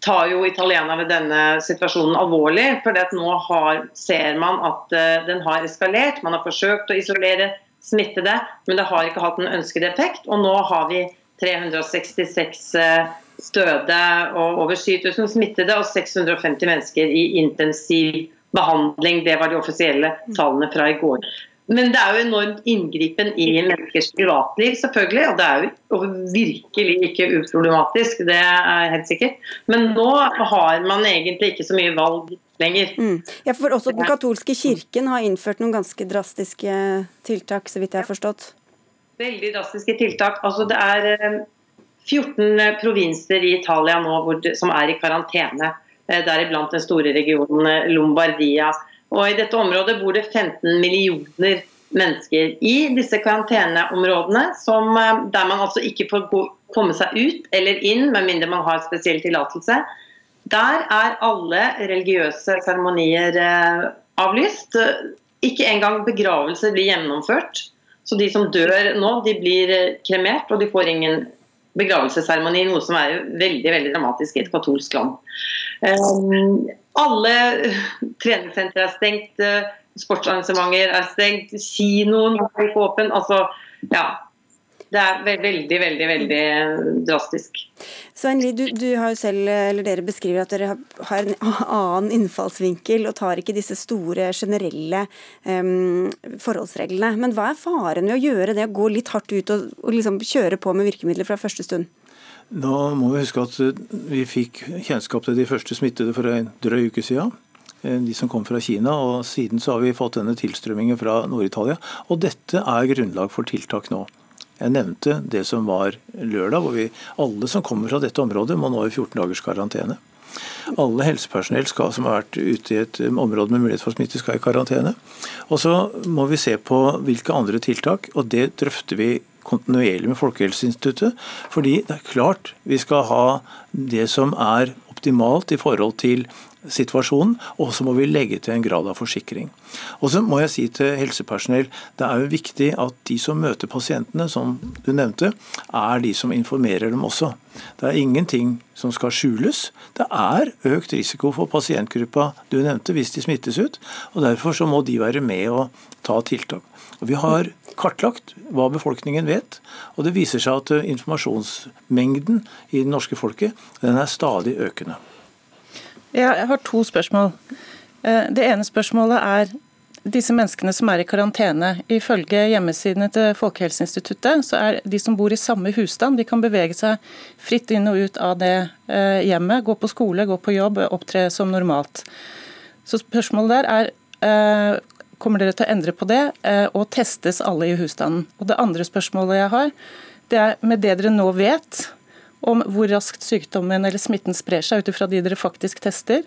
tar jo italienerne denne situasjonen alvorlig. For nå har, ser man at eh, den har eskalert. Man har forsøkt å isolere smittede, men det har ikke hatt den ønskede effekt. Og nå har vi 366 eh, støde og over 7000 smittede og 650 mennesker i intensiv behandling. Det var de offisielle tallene fra i går. Men det er jo enormt inngripen i menneskers privatliv, selvfølgelig. Og det er jo virkelig ikke uproblematisk, det er helt sikkert. Men nå har man egentlig ikke så mye valg lenger. Mm. Ja, for også Den katolske kirken har innført noen ganske drastiske tiltak, så vidt jeg har forstått? Veldig drastiske tiltak. Altså det er 14 eh, provinser i Italia nå som er i karantene. Eh, deriblant den store regionen eh, Lombardia. Og I dette området bor det 15 millioner mennesker i disse karanteneområdene, som, eh, der man altså ikke får komme seg ut eller inn med mindre man har spesiell tillatelse. Der er alle religiøse seremonier eh, avlyst. Ikke engang begravelser blir gjennomført. Så de som dør nå, de blir eh, kremert, og de får ingen begravelsesseremoni, noe som er veldig veldig dramatisk i et katolsk land. Alle treningssentre er stengt, eh, sportsarrangementer er stengt, kinoen er åpen. Altså, ja. Det er veldig, veldig veldig drastisk. Svein Lie, du, du, har jo selv, eller dere beskriver at dere har en annen innfallsvinkel og tar ikke disse store, generelle um, forholdsreglene. Men hva er faren ved å gjøre det, å gå litt hardt ut og, og liksom kjøre på med virkemidler fra første stund? Nå må vi huske at eh, vi fikk kjennskap til de første smittede for en drøy uke siden. Eh, de som kom fra Kina. og Siden så har vi fått denne tilstrømmingen fra Nord-Italia. Og dette er grunnlag for tiltak nå. Jeg nevnte det som var lørdag, hvor vi alle som kommer fra dette området må nå i 14 dagers karantene. Alle helsepersonell skal, som har vært ute i et område med mulighet for smitte, skal i karantene. Og så må vi se på hvilke andre tiltak, og det drøfter vi kontinuerlig med Folkehelseinstituttet. Fordi det er klart vi skal ha det som er optimalt i forhold til situasjonen, og så må vi legge til en grad av forsikring. Og så må jeg si til helsepersonell, det er jo viktig at de som møter pasientene, som du nevnte, er de som informerer dem også. Det er ingenting som skal skjules. Det er økt risiko for pasientgruppa du nevnte, hvis de smittes ut. og Derfor så må de være med og ta tiltak. Og Vi har kartlagt hva befolkningen vet, og det viser seg at informasjonsmengden i det norske folket den er stadig økende. Jeg har to spørsmål. Eh, det ene spørsmålet er disse menneskene som er i karantene. Ifølge hjemmesidene til Folkehelseinstituttet så er de som bor i samme husstand, de kan bevege seg fritt inn og ut av det eh, hjemmet. Gå på skole, gå på jobb, opptre som normalt. Så spørsmålet der er eh, kommer dere til å endre på det, og testes alle i husstanden? Og Det andre spørsmålet jeg har, det er med det dere nå vet, om hvor raskt sykdommen eller smitten sprer seg ut ifra de dere faktisk tester.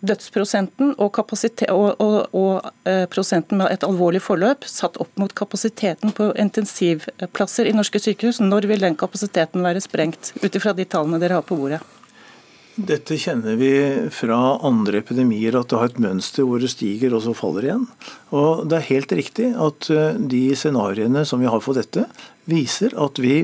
Dødsprosenten og, og, og, og, eh, prosenten med et alvorlig forløp satt opp mot kapasiteten på intensivplasser i norske sykehus. Når vil den kapasiteten være sprengt, ut ifra de tallene dere har på bordet? Dette kjenner vi fra andre epidemier, at det har et mønster hvor det stiger og så faller igjen. Og Det er helt riktig at eh, de scenarioene som vi har for dette, viser at vi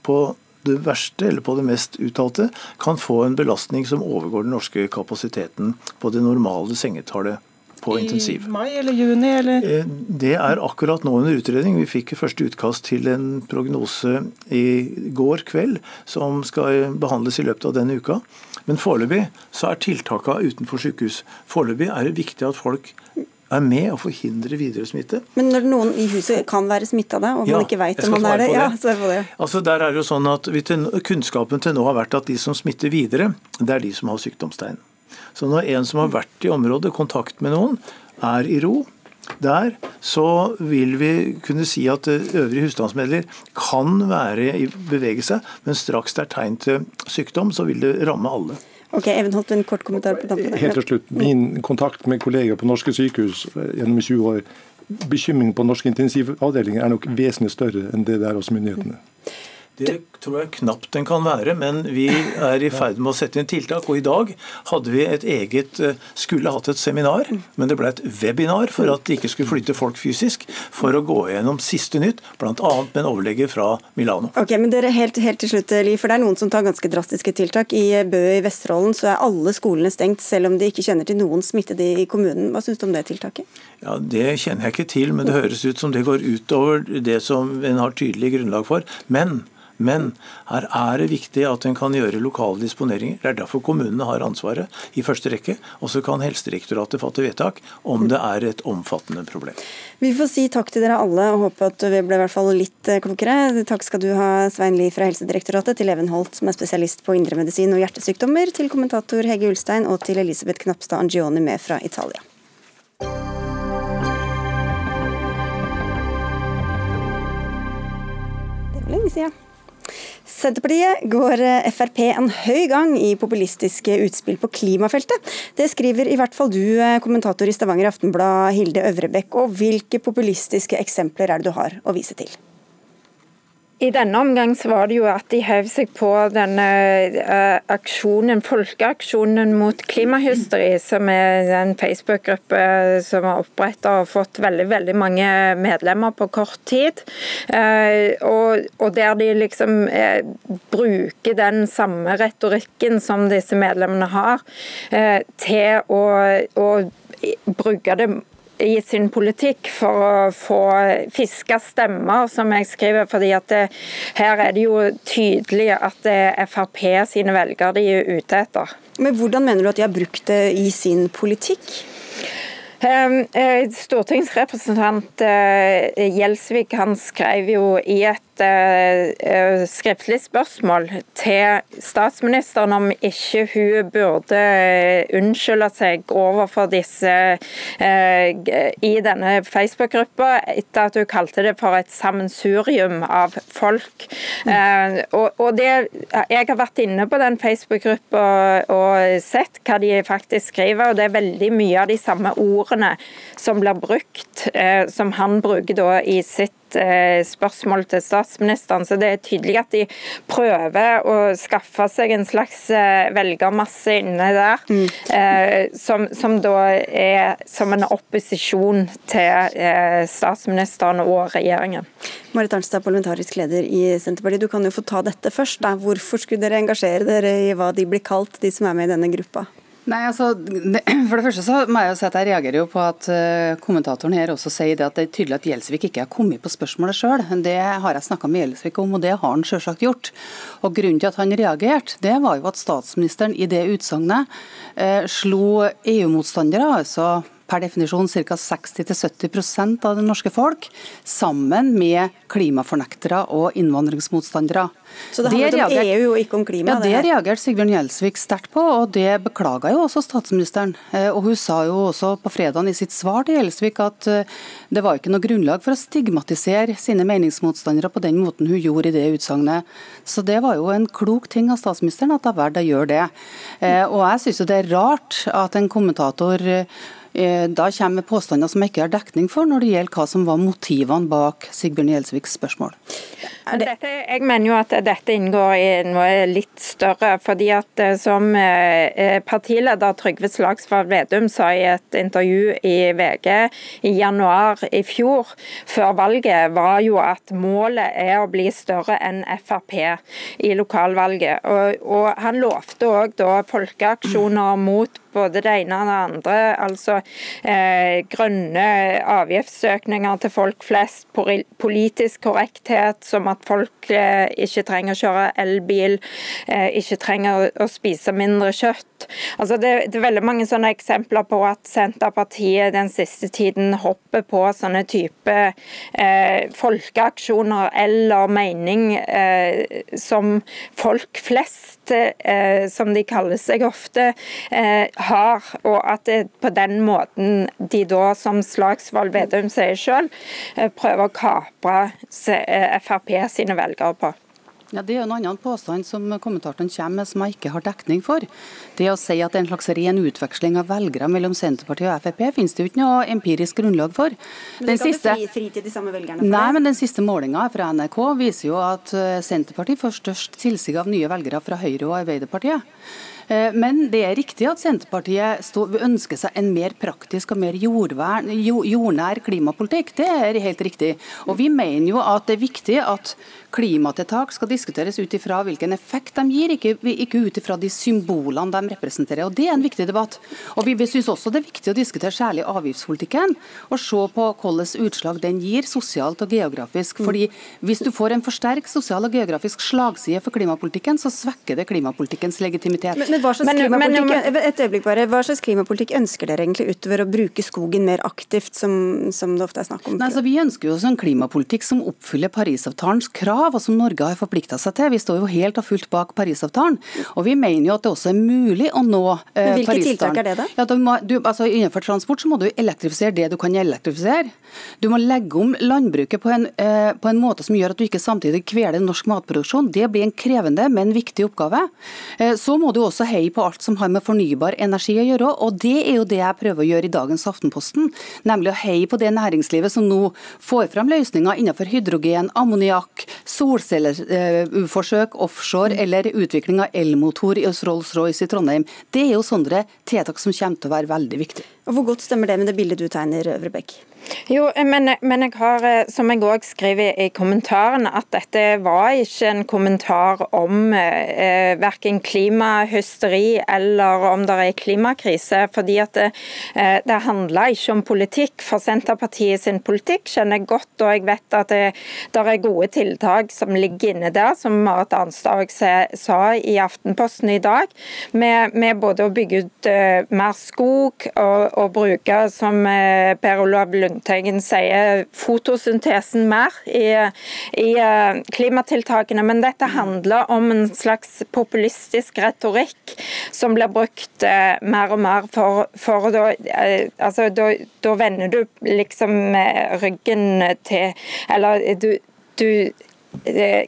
på det verste, eller på det mest uttalte, kan få en belastning som overgår den norske kapasiteten på det normale sengetallet på intensiv. I mai eller juni? Eller? Eh, det er akkurat nå under utredning. Vi fikk første utkast til en prognose i går kveld som skal behandles i løpet av denne uka. Men foreløpig så er tiltakene utenfor sykehus. Foreløpig er det viktig at folk er med å forhindre videre smitte. Men når noen i huset kan være smitta og ja, man ikke vet om man er det, det. Ja, svar på det. Altså der er det jo sånn at til, Kunnskapen til nå har vært at de som smitter videre, det er de som har sykdomstegn. Så når en som har vært i området, kontakt med noen, er i ro, der så vil vi kunne si at øvrige husstandsmedlemmer kan være i bevegelse, men straks det er tegn til sykdom, så vil det ramme alle. Ok, Even holdt en kort kommentar på tampen. Helt til slutt. Min kontakt med kolleger på norske sykehus eh, gjennom 20 år bekymringen på norske intensivavdelinger er nok vesentlig større enn det det er hos myndighetene. Det tror jeg knapt den kan være, men vi er i ferd med å sette inn tiltak. Og i dag hadde vi et eget eh, Skulle hatt et seminar, men det ble et webinar for at de ikke skulle flytte folk fysisk, for å gå gjennom siste nytt, bl.a. med en overlege fra Milano. Ok, men dere helt, helt til slutt, Li, for Det er noen som tar ganske drastiske tiltak. I Bø i Vesterålen så er alle skolene stengt, selv om de ikke kjenner til noen smittede i kommunen. Hva syns du om det tiltaket? Ja, Det kjenner jeg ikke til, men det høres ut som det går utover det som en har tydelig grunnlag for. Men men her er det viktig at en kan gjøre lokale disponeringer. Det er derfor kommunene har ansvaret i første rekke. Og så kan Helsedirektoratet fatte vedtak om det er et omfattende problem. Vi får si takk til dere alle og håpe at vi ble i hvert fall litt eh, klokere. Takk skal du ha, Svein Lie fra Helsedirektoratet, til Even Holt, som er spesialist på indremedisin og hjertesykdommer, til kommentator Hege Ulstein og til Elisabeth Knapstad Angioni med fra Italia. Lenge siden. Senterpartiet går eh, Frp en høy gang i populistiske utspill på klimafeltet. Det skriver i hvert fall du, eh, kommentator i Stavanger Aftenblad, Hilde Øvrebekk. Og hvilke populistiske eksempler er det du har å vise til? I denne omgang så var det jo at de hev seg på denne uh, aksjonen, folkeaksjonen mot klimahysteri, som er en Facebook-gruppe som har oppretta og fått veldig veldig mange medlemmer på kort tid. Uh, og, og, der de liksom bruker den samme retorikken som disse medlemmene har, til å, å bruke det i sin politikk for å få fiska stemmer, som jeg skriver. fordi at det, her er det jo tydelig at det er Frp sine velgere de er ute etter. Men Hvordan mener du at de har brukt det i sin politikk? Ehm, eh, stortingsrepresentant eh, Gjelsvik han skrev jo i et uh, skriftlig spørsmål til statsministeren om ikke hun burde unnskylde seg overfor disse uh, i denne Facebook-gruppa, etter at hun kalte det for et sammensurium av folk. Og, og det, Jeg har vært inne på den Facebook-gruppa og sett hva de faktisk skriver, og det er veldig mye av de samme ordene som blir brukt, som han bruker da i sitt eh, spørsmål til statsministeren. Så det er tydelig at de prøver å skaffe seg en slags eh, velgermasse inne der, mm. eh, som, som, da er som en opposisjon til statsministeren og regjeringen. Marit Arnstad, parlamentarisk leder i Senterpartiet. Du kan jo få ta dette først. Da. Hvorfor skulle dere engasjere dere i hva de blir kalt, de som er med i denne gruppa? Nei, altså, For det første så må jeg jo si at jeg reagerer jo på at uh, kommentatoren her også sier det at det er tydelig at Gjelsvik ikke har kommet på spørsmålet sjøl. Det har jeg snakka med Gjelsvik om, og det har han sjølsagt gjort. Og Grunnen til at han reagerte, det var jo at statsministeren i det utsagnet eh, slo EU-motstandere, altså per definisjon ca. 60-70% av det norske folk, sammen med klimafornektere og innvandringsmotstandere. Så det handlet om EU og ikke om klima? Ja, Det, det reagerte Sigbjørn Gjelsvik sterkt på, og det beklaga jo også statsministeren. Eh, og Hun sa jo også på fredag i sitt svar til Gjelsvik at eh, det var ikke noe grunnlag for å stigmatisere sine meningsmotstandere på den måten hun gjorde i det utsagnet. Så det var jo en klok ting av statsministeren at hun valgte å gjøre det. Eh, og jeg syns det er rart at en kommentator da kommer påstander som jeg ikke har dekning for når det gjelder hva som var motivene bak Sigbjørn Gjelsviks spørsmål. Dette, jeg mener jo at dette inngår i noe litt større. fordi at eh, Som eh, partileder Trygve Slagsvold Vedum sa i et intervju i VG i januar i fjor, før valget, var jo at målet er å bli større enn Frp i lokalvalget. Og, og Han lovte òg folkeaksjoner mot både det ene og det andre. Altså eh, grønne avgiftsøkninger til folk flest, politisk korrekthet, som at folk eh, ikke trenger å kjøre elbil, eh, ikke trenger å, spise mindre kjøtt. Altså det, det, er veldig mange sånne eksempler på at Senterpartiet den siste tiden hopper på sånne type eh, folkeaksjoner eller mening eh, som folk flest, eh, som de kaller seg ofte, har, og at det på den måten de da, som Slagsvold Vedum sier selv, eh, prøver å kapre eh, Frp sine velgere på. Ja, Det er en annen påstand som kommentatoren kommer med som jeg ikke har dekning for. Det å si at det er en slags ren utveksling av velgere mellom Senterpartiet og Frp, finnes det jo ikke noe empirisk grunnlag for. Men det siste, fri, fri til de samme velgerne Nei, det? men Den siste målinga fra NRK viser jo at eh, Senterpartiet får størst tilsig av nye velgere fra Høyre og Arbeiderpartiet. Eh, men det er riktig at Senterpartiet ønsker seg en mer praktisk og mer jordvern, jordnær klimapolitikk. Det er helt riktig. Og vi mener jo at det er viktig at klimatiltak skal diskuteres ut ifra hvilken effekt de gir, ikke, ikke ut ifra de symbolene de representerer. Og Det er en viktig debatt. Og Vi, vi syns også det er viktig å diskutere særlig avgiftspolitikken, og se på hvilke utslag den gir sosialt og geografisk. Fordi Hvis du får en for sterk sosial og geografisk slagside for klimapolitikken, så svekker det klimapolitikkens legitimitet. Men, men, hva, slags klimapolitikk, et øyeblikk bare, hva slags klimapolitikk ønsker dere egentlig utover å bruke skogen mer aktivt, som, som det ofte er snakk om? Nei, så Vi ønsker jo også en klimapolitikk som oppfyller Parisavtalens krav krav og som Norge har forplikta seg til. Vi står jo helt og fullt bak Parisavtalen. Og vi mener jo at det også er mulig å nå eh, Hvilke tiltak er det, da? Ja, må, du, altså, innenfor transport så må du elektrifisere det du kan elektrifisere. Du må legge om landbruket på en, eh, på en måte som gjør at du ikke samtidig kveler norsk matproduksjon. Det blir en krevende, men viktig oppgave. Eh, så må du også heie på alt som har med fornybar energi å gjøre. Og det er jo det jeg prøver å gjøre i dagens Aftenposten. Nemlig å heie på det næringslivet som nå får fram løsninger innenfor hydrogen, ammoniakk, solcelleforsøk offshore eller utvikling av elmotor i Rolls-Royce i Trondheim. Det er jo sånne tiltak som kommer til å være veldig viktige. Og Hvor godt stemmer det med det bildet du tegner, Øvre Bekk? Jo, men, men, jeg har, eh, som jeg òg skriver i kommentaren, at dette var ikke en kommentar om eh, verken klimahysteri eller om det er klimakrise. fordi at det, eh, det handla ikke om politikk. For Senterpartiet sin politikk kjenner jeg godt, og jeg vet at det, det er gode tiltak som ligger inne der, som Marit Arnstad sa i Aftenposten i dag, med, med både å bygge ut eh, mer skog og, og bruke, som Per Olav Lund Lundteigen sier, fotosyntesen mer i, i eh, klimatiltakene. Men dette handler om en slags populistisk retorikk som blir brukt eh, mer og mer for, for da, eh, altså, da, da vender du liksom ryggen til Eller du, du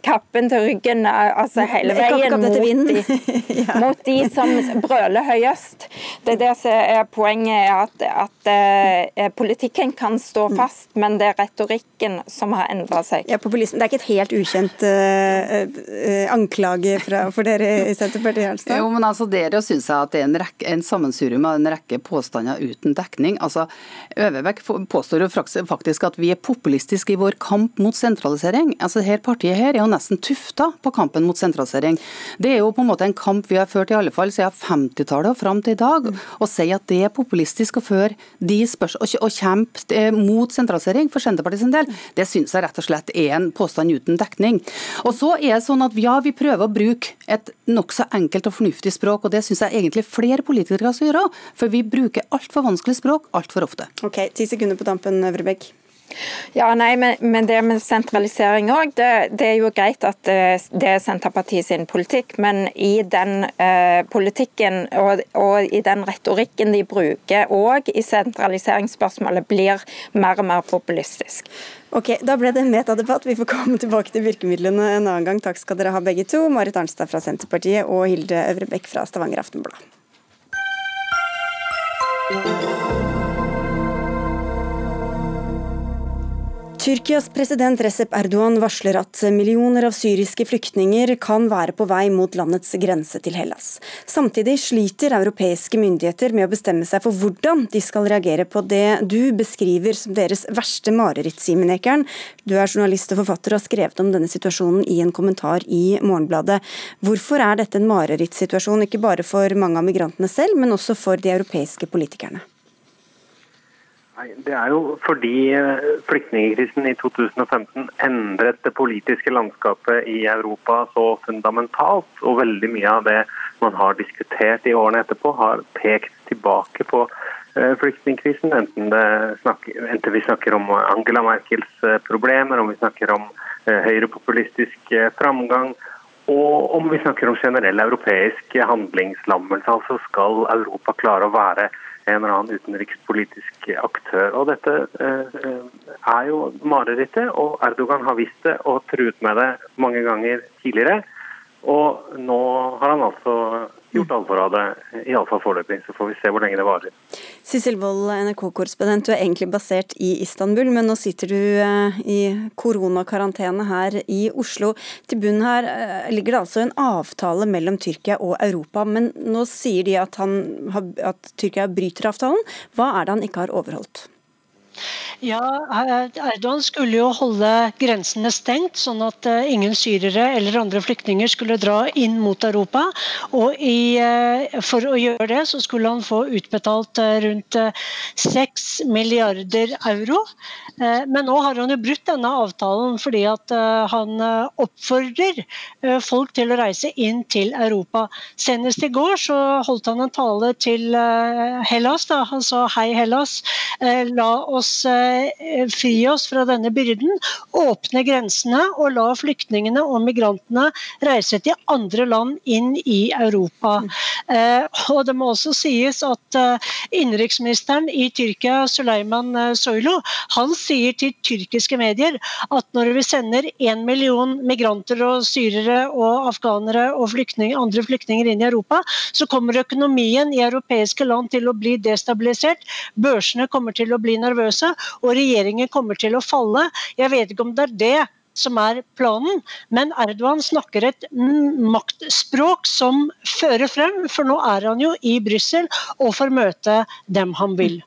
kappen til ryggen altså hele veien mot de, mot de, som brøler høyest. Det er det som er poenget, at, at uh, politikken kan stå mm. fast, men det er retorikken som har endra seg. Ja, populisme. Det er ikke et helt ukjent uh, uh, anklage fra, for dere i Senterpartiet? Helstad? Jo, men altså Dere syns jeg at det er en, rekke, en sammensurium av en rekke påstander uten dekning. Altså, Øvebekk påstår jo faktisk at vi er populistiske i vår kamp mot sentralisering. Altså, her Partiet her er jo nesten tufta på kampen mot sentralisering. Det er jo på en måte en kamp vi har ført i alle fall siden 50-tallet og fram til i dag. Å si at det er populistisk å føre de spørsmål, å kjempe eh, mot sentralisering for Senterpartiet del, det syns jeg rett og slett er en påstand uten dekning. Og så er det sånn at ja, vi prøver å bruke et nokså enkelt og fornuftig språk, og det syns jeg egentlig flere politikere skal gjøre. For vi bruker altfor vanskelig språk altfor ofte. Ok, Ti sekunder på tampen, Øvrebekk. Ja, nei, men, men det med sentralisering òg, det, det, er jo greit at det, det er Senterpartiet sin politikk, men i den eh, politikken og, og, i den retorikken de bruker òg i sentraliseringsspørsmålet, blir mer og mer populistisk. Ok, Da ble det en metadebatt. Vi får komme tilbake til virkemidlene en annen gang. Takk skal dere ha begge to. Marit Arnstad fra Senterpartiet og Hilde Øvrebekk fra Stavanger Aftenblad. Tyrkias president Recep Erdogan varsler at millioner av syriske flyktninger kan være på vei mot landets grense til Hellas. Samtidig sliter europeiske myndigheter med å bestemme seg for hvordan de skal reagere på det du beskriver som deres verste mareritt, Simen Ekern. Du er journalist og forfatter og har skrevet om denne situasjonen i en kommentar i Morgenbladet. Hvorfor er dette en marerittsituasjon, ikke bare for mange av migrantene selv, men også for de europeiske politikerne? Det er jo fordi eh, flyktningkrisen i 2015 endret det politiske landskapet i Europa så fundamentalt. Og veldig mye av det man har diskutert i årene etterpå, har pekt tilbake på eh, flyktningkrisen. Enten, enten, vi snakker om Angela Merkels eh, problemer, om vi snakker om høyrepopulistisk framgang, og om vi snakker om generell europeisk handlingslammelse. Altså skal Europa klare å være en eller annen utenrikspolitisk aktør. Og Dette eh, er jo marerittet, og Erdogan har visst det og truet med det mange ganger tidligere. Og nå har han altså gjort alvor av det, iallfall foreløpig. Så får vi se hvor lenge det varer. Sissel Wold, NRK-korrespondent, du er egentlig basert i Istanbul, men nå sitter du eh, i koronakarantene her i Oslo. Til bunnen her eh, ligger det altså en avtale mellom Tyrkia og Europa, men nå sier de at, han, at Tyrkia bryter avtalen. Hva er det han ikke har overholdt? Ja, Erdogan skulle jo holde grensene stengt, sånn at eh, ingen syrere eller andre flyktninger skulle dra inn mot Europa. Og i, eh, For å gjøre det så skulle han få utbetalt eh, rundt 6 milliarder euro. Men nå har han jo brutt denne avtalen fordi at han oppfordrer folk til å reise inn til Europa. Senest i går så holdt han en tale til Hellas. Da. Han sa hei Hellas, la oss Eh, fri oss fra denne byrden, åpne grensene og la flyktningene og migrantene reise til andre land inn i Europa. Eh, og Det må også sies at eh, innenriksministeren i Tyrkia, Suleiman Soylu, han sier til tyrkiske medier at når vi sender én million migranter og syrere og afghanere og flyktninger, andre flyktninger inn i Europa, så kommer økonomien i europeiske land til å bli destabilisert. Børsene kommer til å bli nervøse, og regjeringen kommer til å falle. Jeg vet ikke om det er det som er planen, men Erdogan snakker et maktspråk som fører frem, for nå er han jo i Brussel og får møte dem han vil.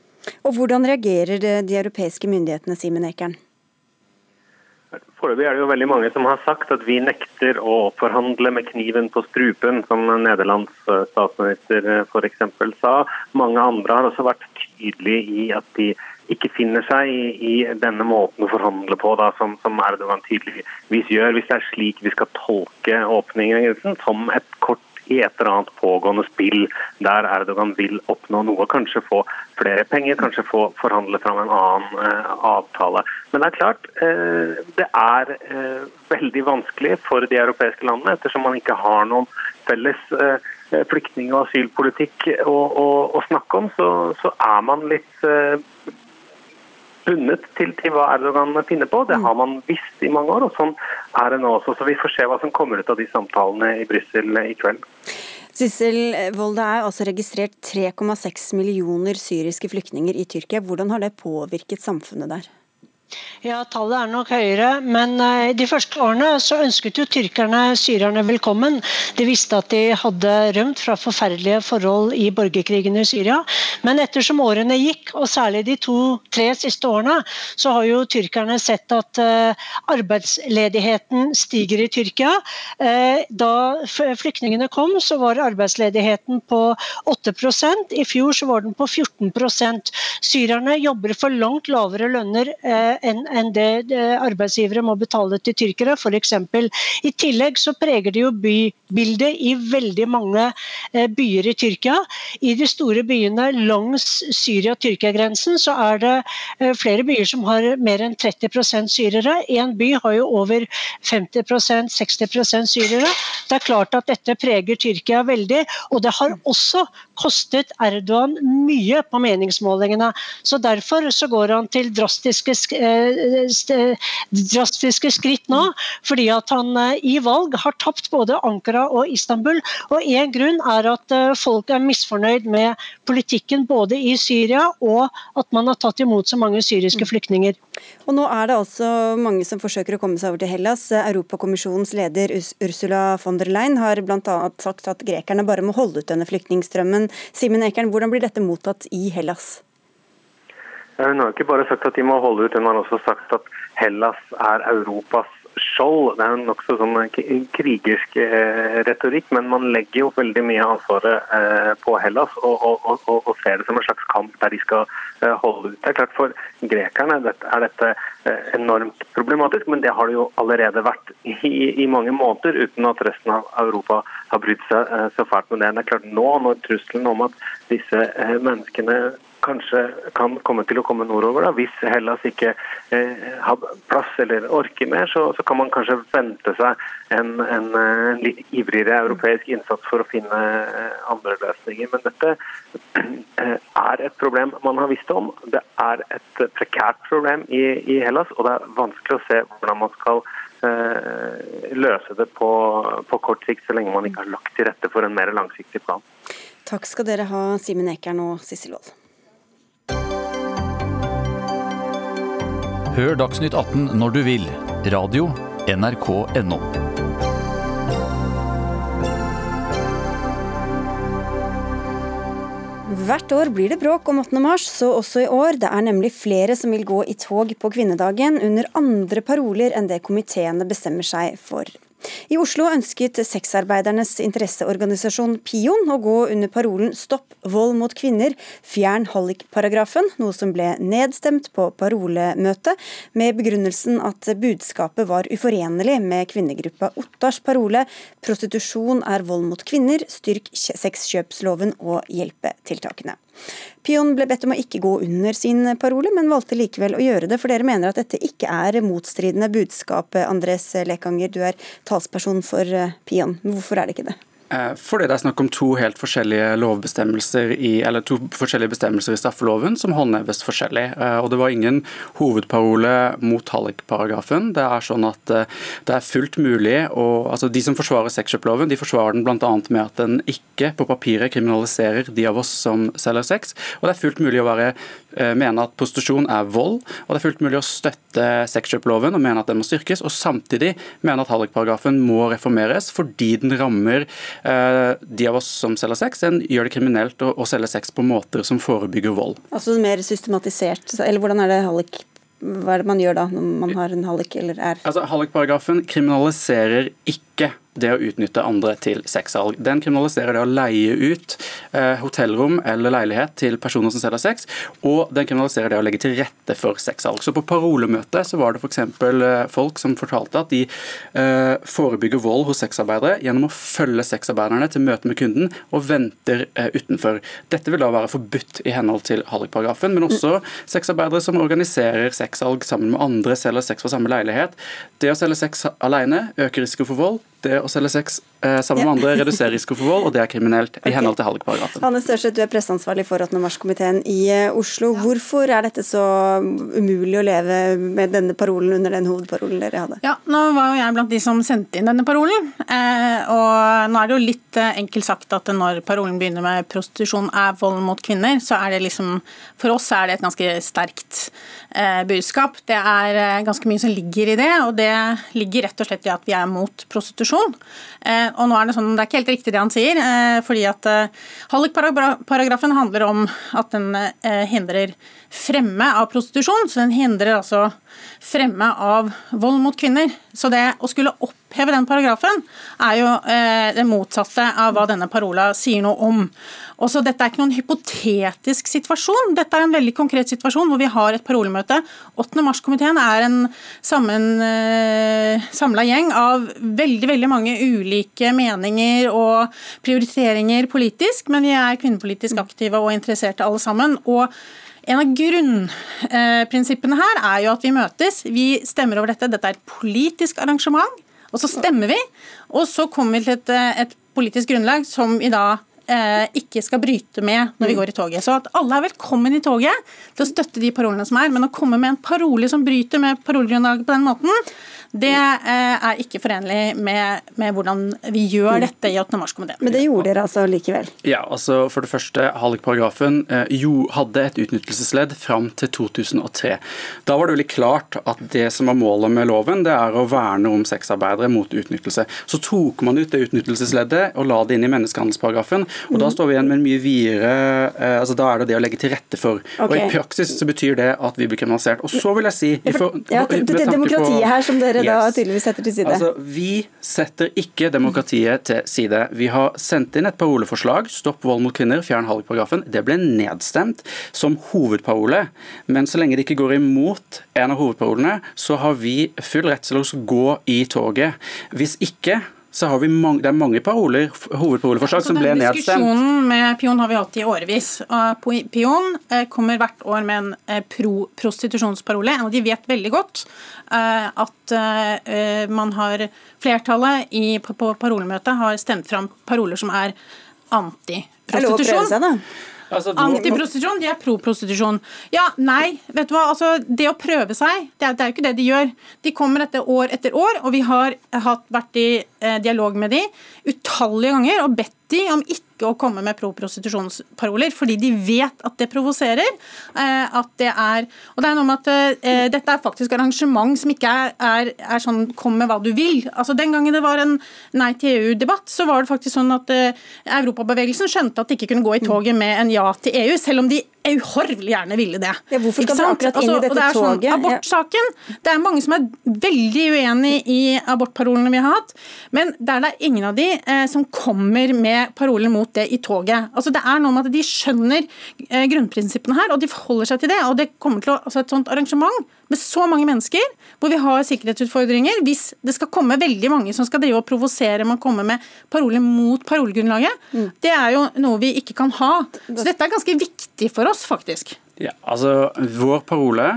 Og Hvordan reagerer de europeiske myndighetene, Simen Ekern? Foreløpig er det jo veldig mange som har sagt at vi nekter å forhandle med kniven på strupen, som Nederlands statsminister f.eks. sa. Mange andre har også vært tydelige i at de ikke finner seg i, i, denne måten å forhandle på, da, som, som, Erdogan tydeligvis gjør. Hvis det er slik vi skal tolke åpningen som et kort i et eller annet pågående spill der Erdogan vil oppnå noe, kanskje få flere penger, kanskje få forhandle fram en annen eh, avtale. Men det er klart, eh, det er eh, veldig vanskelig for de europeiske landene, ettersom man ikke har noen felles eh, flyktning- og asylpolitikk å, å, å snakke om, så, så, er man litt eh, bundet til, til hva Erdogan finner på. Det har man visst i mange år, og sånn er det nå også. Så vi får se hva som kommer ut av de samtalene i Brussel i kveld. Sissel Wold, det er altså registrert 3,6 millioner syriske flyktninger i Tyrkia. Hvordan har det påvirket samfunnet der? Ja, Tallet er nok høyere, men eh, de første årene så ønsket jo tyrkerne syrerne velkommen. De visste at de hadde rømt fra forferdelige forhold i borgerkrigen i Syria. Men ettersom årene gikk, og særlig de to-tre siste årene, så har jo tyrkerne sett at uh, arbeidsledigheten stiger i Tyrkia. Uh, da flyktningene kom, så var arbeidsledigheten på 8% I fjor så var den på 14% Syrerne jobber for langt lavere lønner enn det arbeidsgivere må betale til tyrkere. f.eks. I tillegg så preger det jo bybildet i veldig mange eh, byer i Tyrkia. I de store byene langs Syria-Tyrkia-grensen så er det eh, flere byer som har mer enn 30% syrere. En by har jo over 50% 60% syrere. Det er klart at dette preger Tyrkia veldig, og det har også kostet Erdogan mye på meningsmålingene. Så Derfor så går han til drastiske Eh, drastiske skritt nå. Fordi at han eh, i valg har tapt både Ankara og Istanbul. Og én grunn er at eh, folk er misfornøyd med politikken både i Syria og at man har tatt imot så mange syriske flyktninger. Og nå er det altså mange som forsøker å komme seg over til Hellas. Europakommisjonens leder Ursula von der Leyen har bl.a. sagt at grekerne bare må holde ut denne flyktningstrømmen. Simen Ekern, hvordan blir dette mottatt i Hellas? Hun har ikke bare sagt at de må holde ut, hun har også sagt at Hellas er Europas skjold. Det er en nokså sånn krigersk eh, retorikk, men man legger jo veldig mye ansvaret eh, på Hellas og, og, og, og, ser det som en slags kamp der de skal eh, holde ut. Det er klart For grekerne er dette enormt problematisk, men det har det jo allerede vært i, i mange måneder, uten at resten av Europa har brydd seg så fælt med det. Det er klart Nå, når trusselen om at disse menneskene kanskje kan komme til å komme nordover. Da. Hvis Hellas ikke eh, har plass eller orker mer, så, så, kan man kanskje vente seg en, en, en, litt ivrigere europeisk innsats for å finne eh, andre løsninger. Men dette eh, er et problem man har visst om. Det er et prekært problem i, i Hellas, og det er vanskelig å se hvordan man skal eh, løse det på, på kort sikt, så lenge man ikke har lagt til rette for en mer langsiktig plan. Takk skal dere ha, Simen Ekern og Sissel Wold. Hør Dagsnytt 18 når du vil. Radio NRK NO. Hvert år blir det bråk om 8. mars, så også i år. Det er nemlig flere som vil gå i tog på kvinnedagen under andre paroler enn det komiteene bestemmer seg for. I Oslo ønsket sexarbeidernes interesseorganisasjon Pion å gå under parolen 'Stopp vold mot kvinner, fjern hallikparagrafen', noe som ble nedstemt på parolemøtet, med begrunnelsen at budskapet var uforenlig med kvinnegruppa Ottars parole 'Prostitusjon er vold mot kvinner, styrk sexkjøpsloven og hjelpetiltakene'. Pion ble bedt om å ikke gå under sin parole, men valgte likevel å gjøre det, for dere mener at dette ikke er motstridende budskap. Andres Lekanger, du er talsperson for eh, Pion. Hvorfor er det ikke det? Eh, fordi det er snakk om to helt forskjellige lovbestemmelser i, eller to forskjellige bestemmelser i straffeloven som håndheves forskjellig. Eh, og Det var ingen hovedparole mot hallikparagrafen. Det er sånn at eh, det er fullt mulig å, altså De som forsvarer sexkjøploven, de forsvarer den bl.a. med at den ikke på papiret kriminaliserer de av oss som selger sex. Og det er fullt mulig å være, mene at prostitusjon er vold, og det er fullt mulig å støtte sexkjøploven og mene at den må styrkes, og samtidig mene at hallikparagrafen må reformeres fordi den rammer Eh, de av oss som selger sex, den gjør det kriminelt å, å selge sex på måter som forebygger vold. Altså mer systematisert, eller hvordan er det hallik hva er det man gjør da, når man har en hallik eller er Altså, Hallikparagrafen kriminaliserer ikke det å utnytte andre til sexsalg. Den kriminaliserer det å leie ut eh, hotellrom eller leilighet til personer som selger sex, og den kriminaliserer det å legge til rette for sexsalg. Så På parolemøtet så var det f.eks. Eh, folk som fortalte at de eh, forebygger vold hos sexarbeidere gjennom å følge sexarbeiderne til møte med kunden og venter eh, utenfor. Dette vil da være forbudt i henhold til hallikparagrafen, men også sexarbeidere som organiserer sexsalg sammen med andre, selger sex fra samme leilighet. Det å selge sex alene øker risiko for vold. Det å selge sex eh, sammen med andre reduserer risiko for vold, og det er kriminelt i henhold til hallikparagrafen. Hanne Størseth, du er presseansvarlig for 8. mars-komiteen i Oslo. Oslo. Hvorfor er dette så umulig å leve med denne parolen under den hovedparolen dere hadde? Ja, Nå var jo jeg blant de som sendte inn denne parolen. Eh, og nå er det jo litt eh, enkelt sagt at når parolen begynner med prostitusjon er vold mot kvinner, så er det liksom For oss er det et ganske sterkt eh, budskap. Det er eh, ganske mye som ligger i det, og det ligger rett og slett i at vi er mot prostitusjon. Eh, og nå er Det sånn, det er ikke helt riktig det han sier, eh, fordi at Hallik-paragrafen handler om at den hindrer fremme av prostitusjon. Så den hindrer altså fremme av vold mot kvinner. Så det å skulle oppheve den paragrafen er jo eh, det motsatte av hva denne parola sier noe om. Også dette er ikke noen hypotetisk situasjon, dette er en veldig konkret situasjon hvor vi har et parolemøte. 8. mars-komiteen er en sammen, eh, samla gjeng av veldig veldig mange ulike meninger og prioriteringer politisk, men vi er kvinnepolitisk aktive og interesserte alle sammen. og en av grunnprinsippene her er jo at vi møtes, vi stemmer over dette. Dette er et politisk arrangement, og så stemmer vi. Og så kommer vi til et, et politisk grunnlag som vi da eh, ikke skal bryte med når vi mm. går i toget. Så at alle er velkommen i toget til å støtte de parolene som er, men å komme med en parole som bryter med parolegrunnlaget på den måten, det eh, er ikke forenlig med, med, hvordan vi gjør dette i 8. mars-komiteen. Men det gjorde dere altså likevel? Ja, altså for det første, Hallik-paragrafen eh, jo hadde et utnyttelsesledd fram til 2003. Da var det veldig klart at det som var målet med loven, det er å verne om sexarbeidere mot utnyttelse. Så tok man ut det utnyttelsesleddet og la det inn i menneskehandelsparagrafen, og da mm. står vi igjen med en mye videre eh, altså Da er det det å legge til rette for. Okay. Og I praksis så betyr det at vi blir kriminalisert. Og så vil jeg si for, ja, det, det, Demokratiet her som dere da tydeligvis setter til side? Altså, vi setter ikke demokratiet til side. Vi har sendt inn et paroleforslag, stopp vold mot kvinner, fjern hallikparagrafen. Det ble nedstemt som hovedparole. Men så lenge det ikke går imot en av hovedparolene, så har vi full rett til å gå i toget. Hvis ikke så har vi mange, det er mange paroler, hovedparoleforslag altså, som ble nedstemt. Diskusjonen med Pion har vi hatt i årevis. Pion eh, kommer hvert år med en eh, pro-prostitusjonsparole. Og de vet veldig godt eh, at man har flertallet i, på parolemøtet har stemt fram paroler som er antiprostitusjon. Altså, Antiprostitusjon, de er pro-prostitusjon. Ja, nei, vet du hva. Altså, det å prøve seg, det er, det er, jo ikke det de gjør. De kommer etter år etter år, og vi har hatt, vært i eh, dialog med de utallige ganger og bedt de om ikke å komme med pro-prostitusjonsparoler, fordi de vet at det provoserer. Eh, at det er Og det er noe med at eh, dette er faktisk arrangement som ikke er, er, er, sånn 'kom med hva du vil'. Altså Den gangen det var en nei til EU-debatt, så var det faktisk sånn at eh, Europabevegelsen skjønte at de ikke kunne gå i toget med en ja til EU, selv om de uhorvelig gjerne ville det. Ja, hvorfor skal du akkurat inn i altså, dette altså, det toget? Sånn, abortsaken, det er mange som er veldig uenig i abortparolene vi har hatt, men det er ingen av de eh, som kommer med paroler mot det i toget. Altså Det er noe med at de skjønner eh, grunnprinsippene her, og de forholder seg til det. og det kommer til å, altså Et sånt arrangement med så mange mennesker, hvor vi har sikkerhetsutfordringer, hvis det skal komme veldig mange som skal drive og provosere med å komme med paroler mot parolegrunnlaget, mm. det er jo noe vi ikke kan ha. Så dette er ganske viktig for oss, faktisk. Ja, altså Vår parole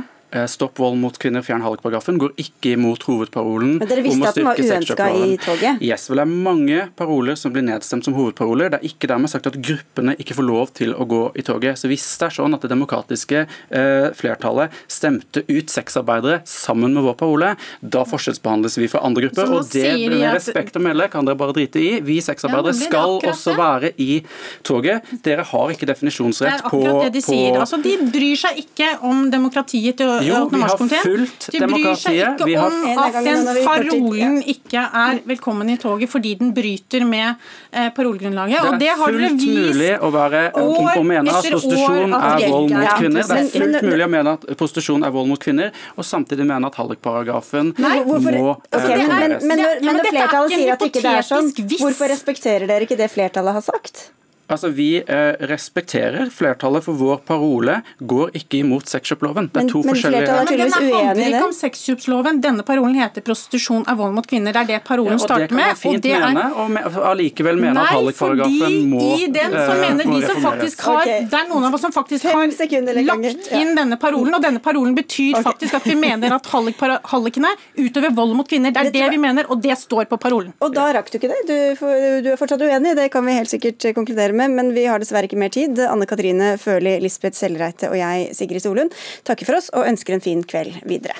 stopp vold mot kvinner, fjern hallikparagrafen går ikke imot hovedparolen Men Dere visste at den var uønska i toget? Yes, vel, Det er mange paroler som blir nedstemt som hovedparoler. Det er ikke dermed sagt at gruppene ikke får lov til å gå i toget. Så Hvis det er sånn at det demokratiske eh, flertallet stemte ut sexarbeidere sammen med vår parole, da forskjellsbehandles vi fra andre grupper. Og det med at... respekt å melde kan dere bare drite i. Vi sexarbeidere ja, skal også være i toget. Dere har ikke definisjonsrett på Det er akkurat det de sier. Altså, de bryr seg ikke om demokratiet til jo, vi har fulgt demokratiet. De bryr seg ikke om at den parolen ikke er velkommen i toget fordi den bryter med eh, parolegrunnlaget. Og det har dere vist Det er fullt mulig å være å mene at prostitusjon er vold mot kvinner. Det er fullt mulig å mene at prostitusjon er vold mot kvinner, og samtidig mene at hallikparagrafen må okay, men, men, men, når, men når flertallet sier at ikke det er sånn, hvorfor respekterer dere ikke det flertallet har sagt? Altså, Vi eh, respekterer flertallet, for vår parole går ikke imot sexkjøploven. Det er to forskjellige men Den handler ikke om sexkjøpsloven. Denne parolen heter 'prostitusjon er vold mot kvinner'. Det er det parolen ja, starter med. og det kan man fint mene, og allikevel mene at hallikparagrafen må Nei, fordi i den så eh, mener de som faktisk har okay. Det er noen av oss som faktisk har lagt ja. inn denne parolen, og denne parolen betyr faktisk at vi mener at hallikene utøver vold mot kvinner. Det er det, vi mener, og det står på parolen. Og da rakk du ikke det. Du, du er fortsatt uenig, det kan vi helt sikkert eh, konkludere med, programmet, men vi har dessverre ikke mer tid. Anne Katrine Førli, Lisbeth Sellreite og jeg, Sigrid Solund, takker for oss og ønsker en fin kveld videre.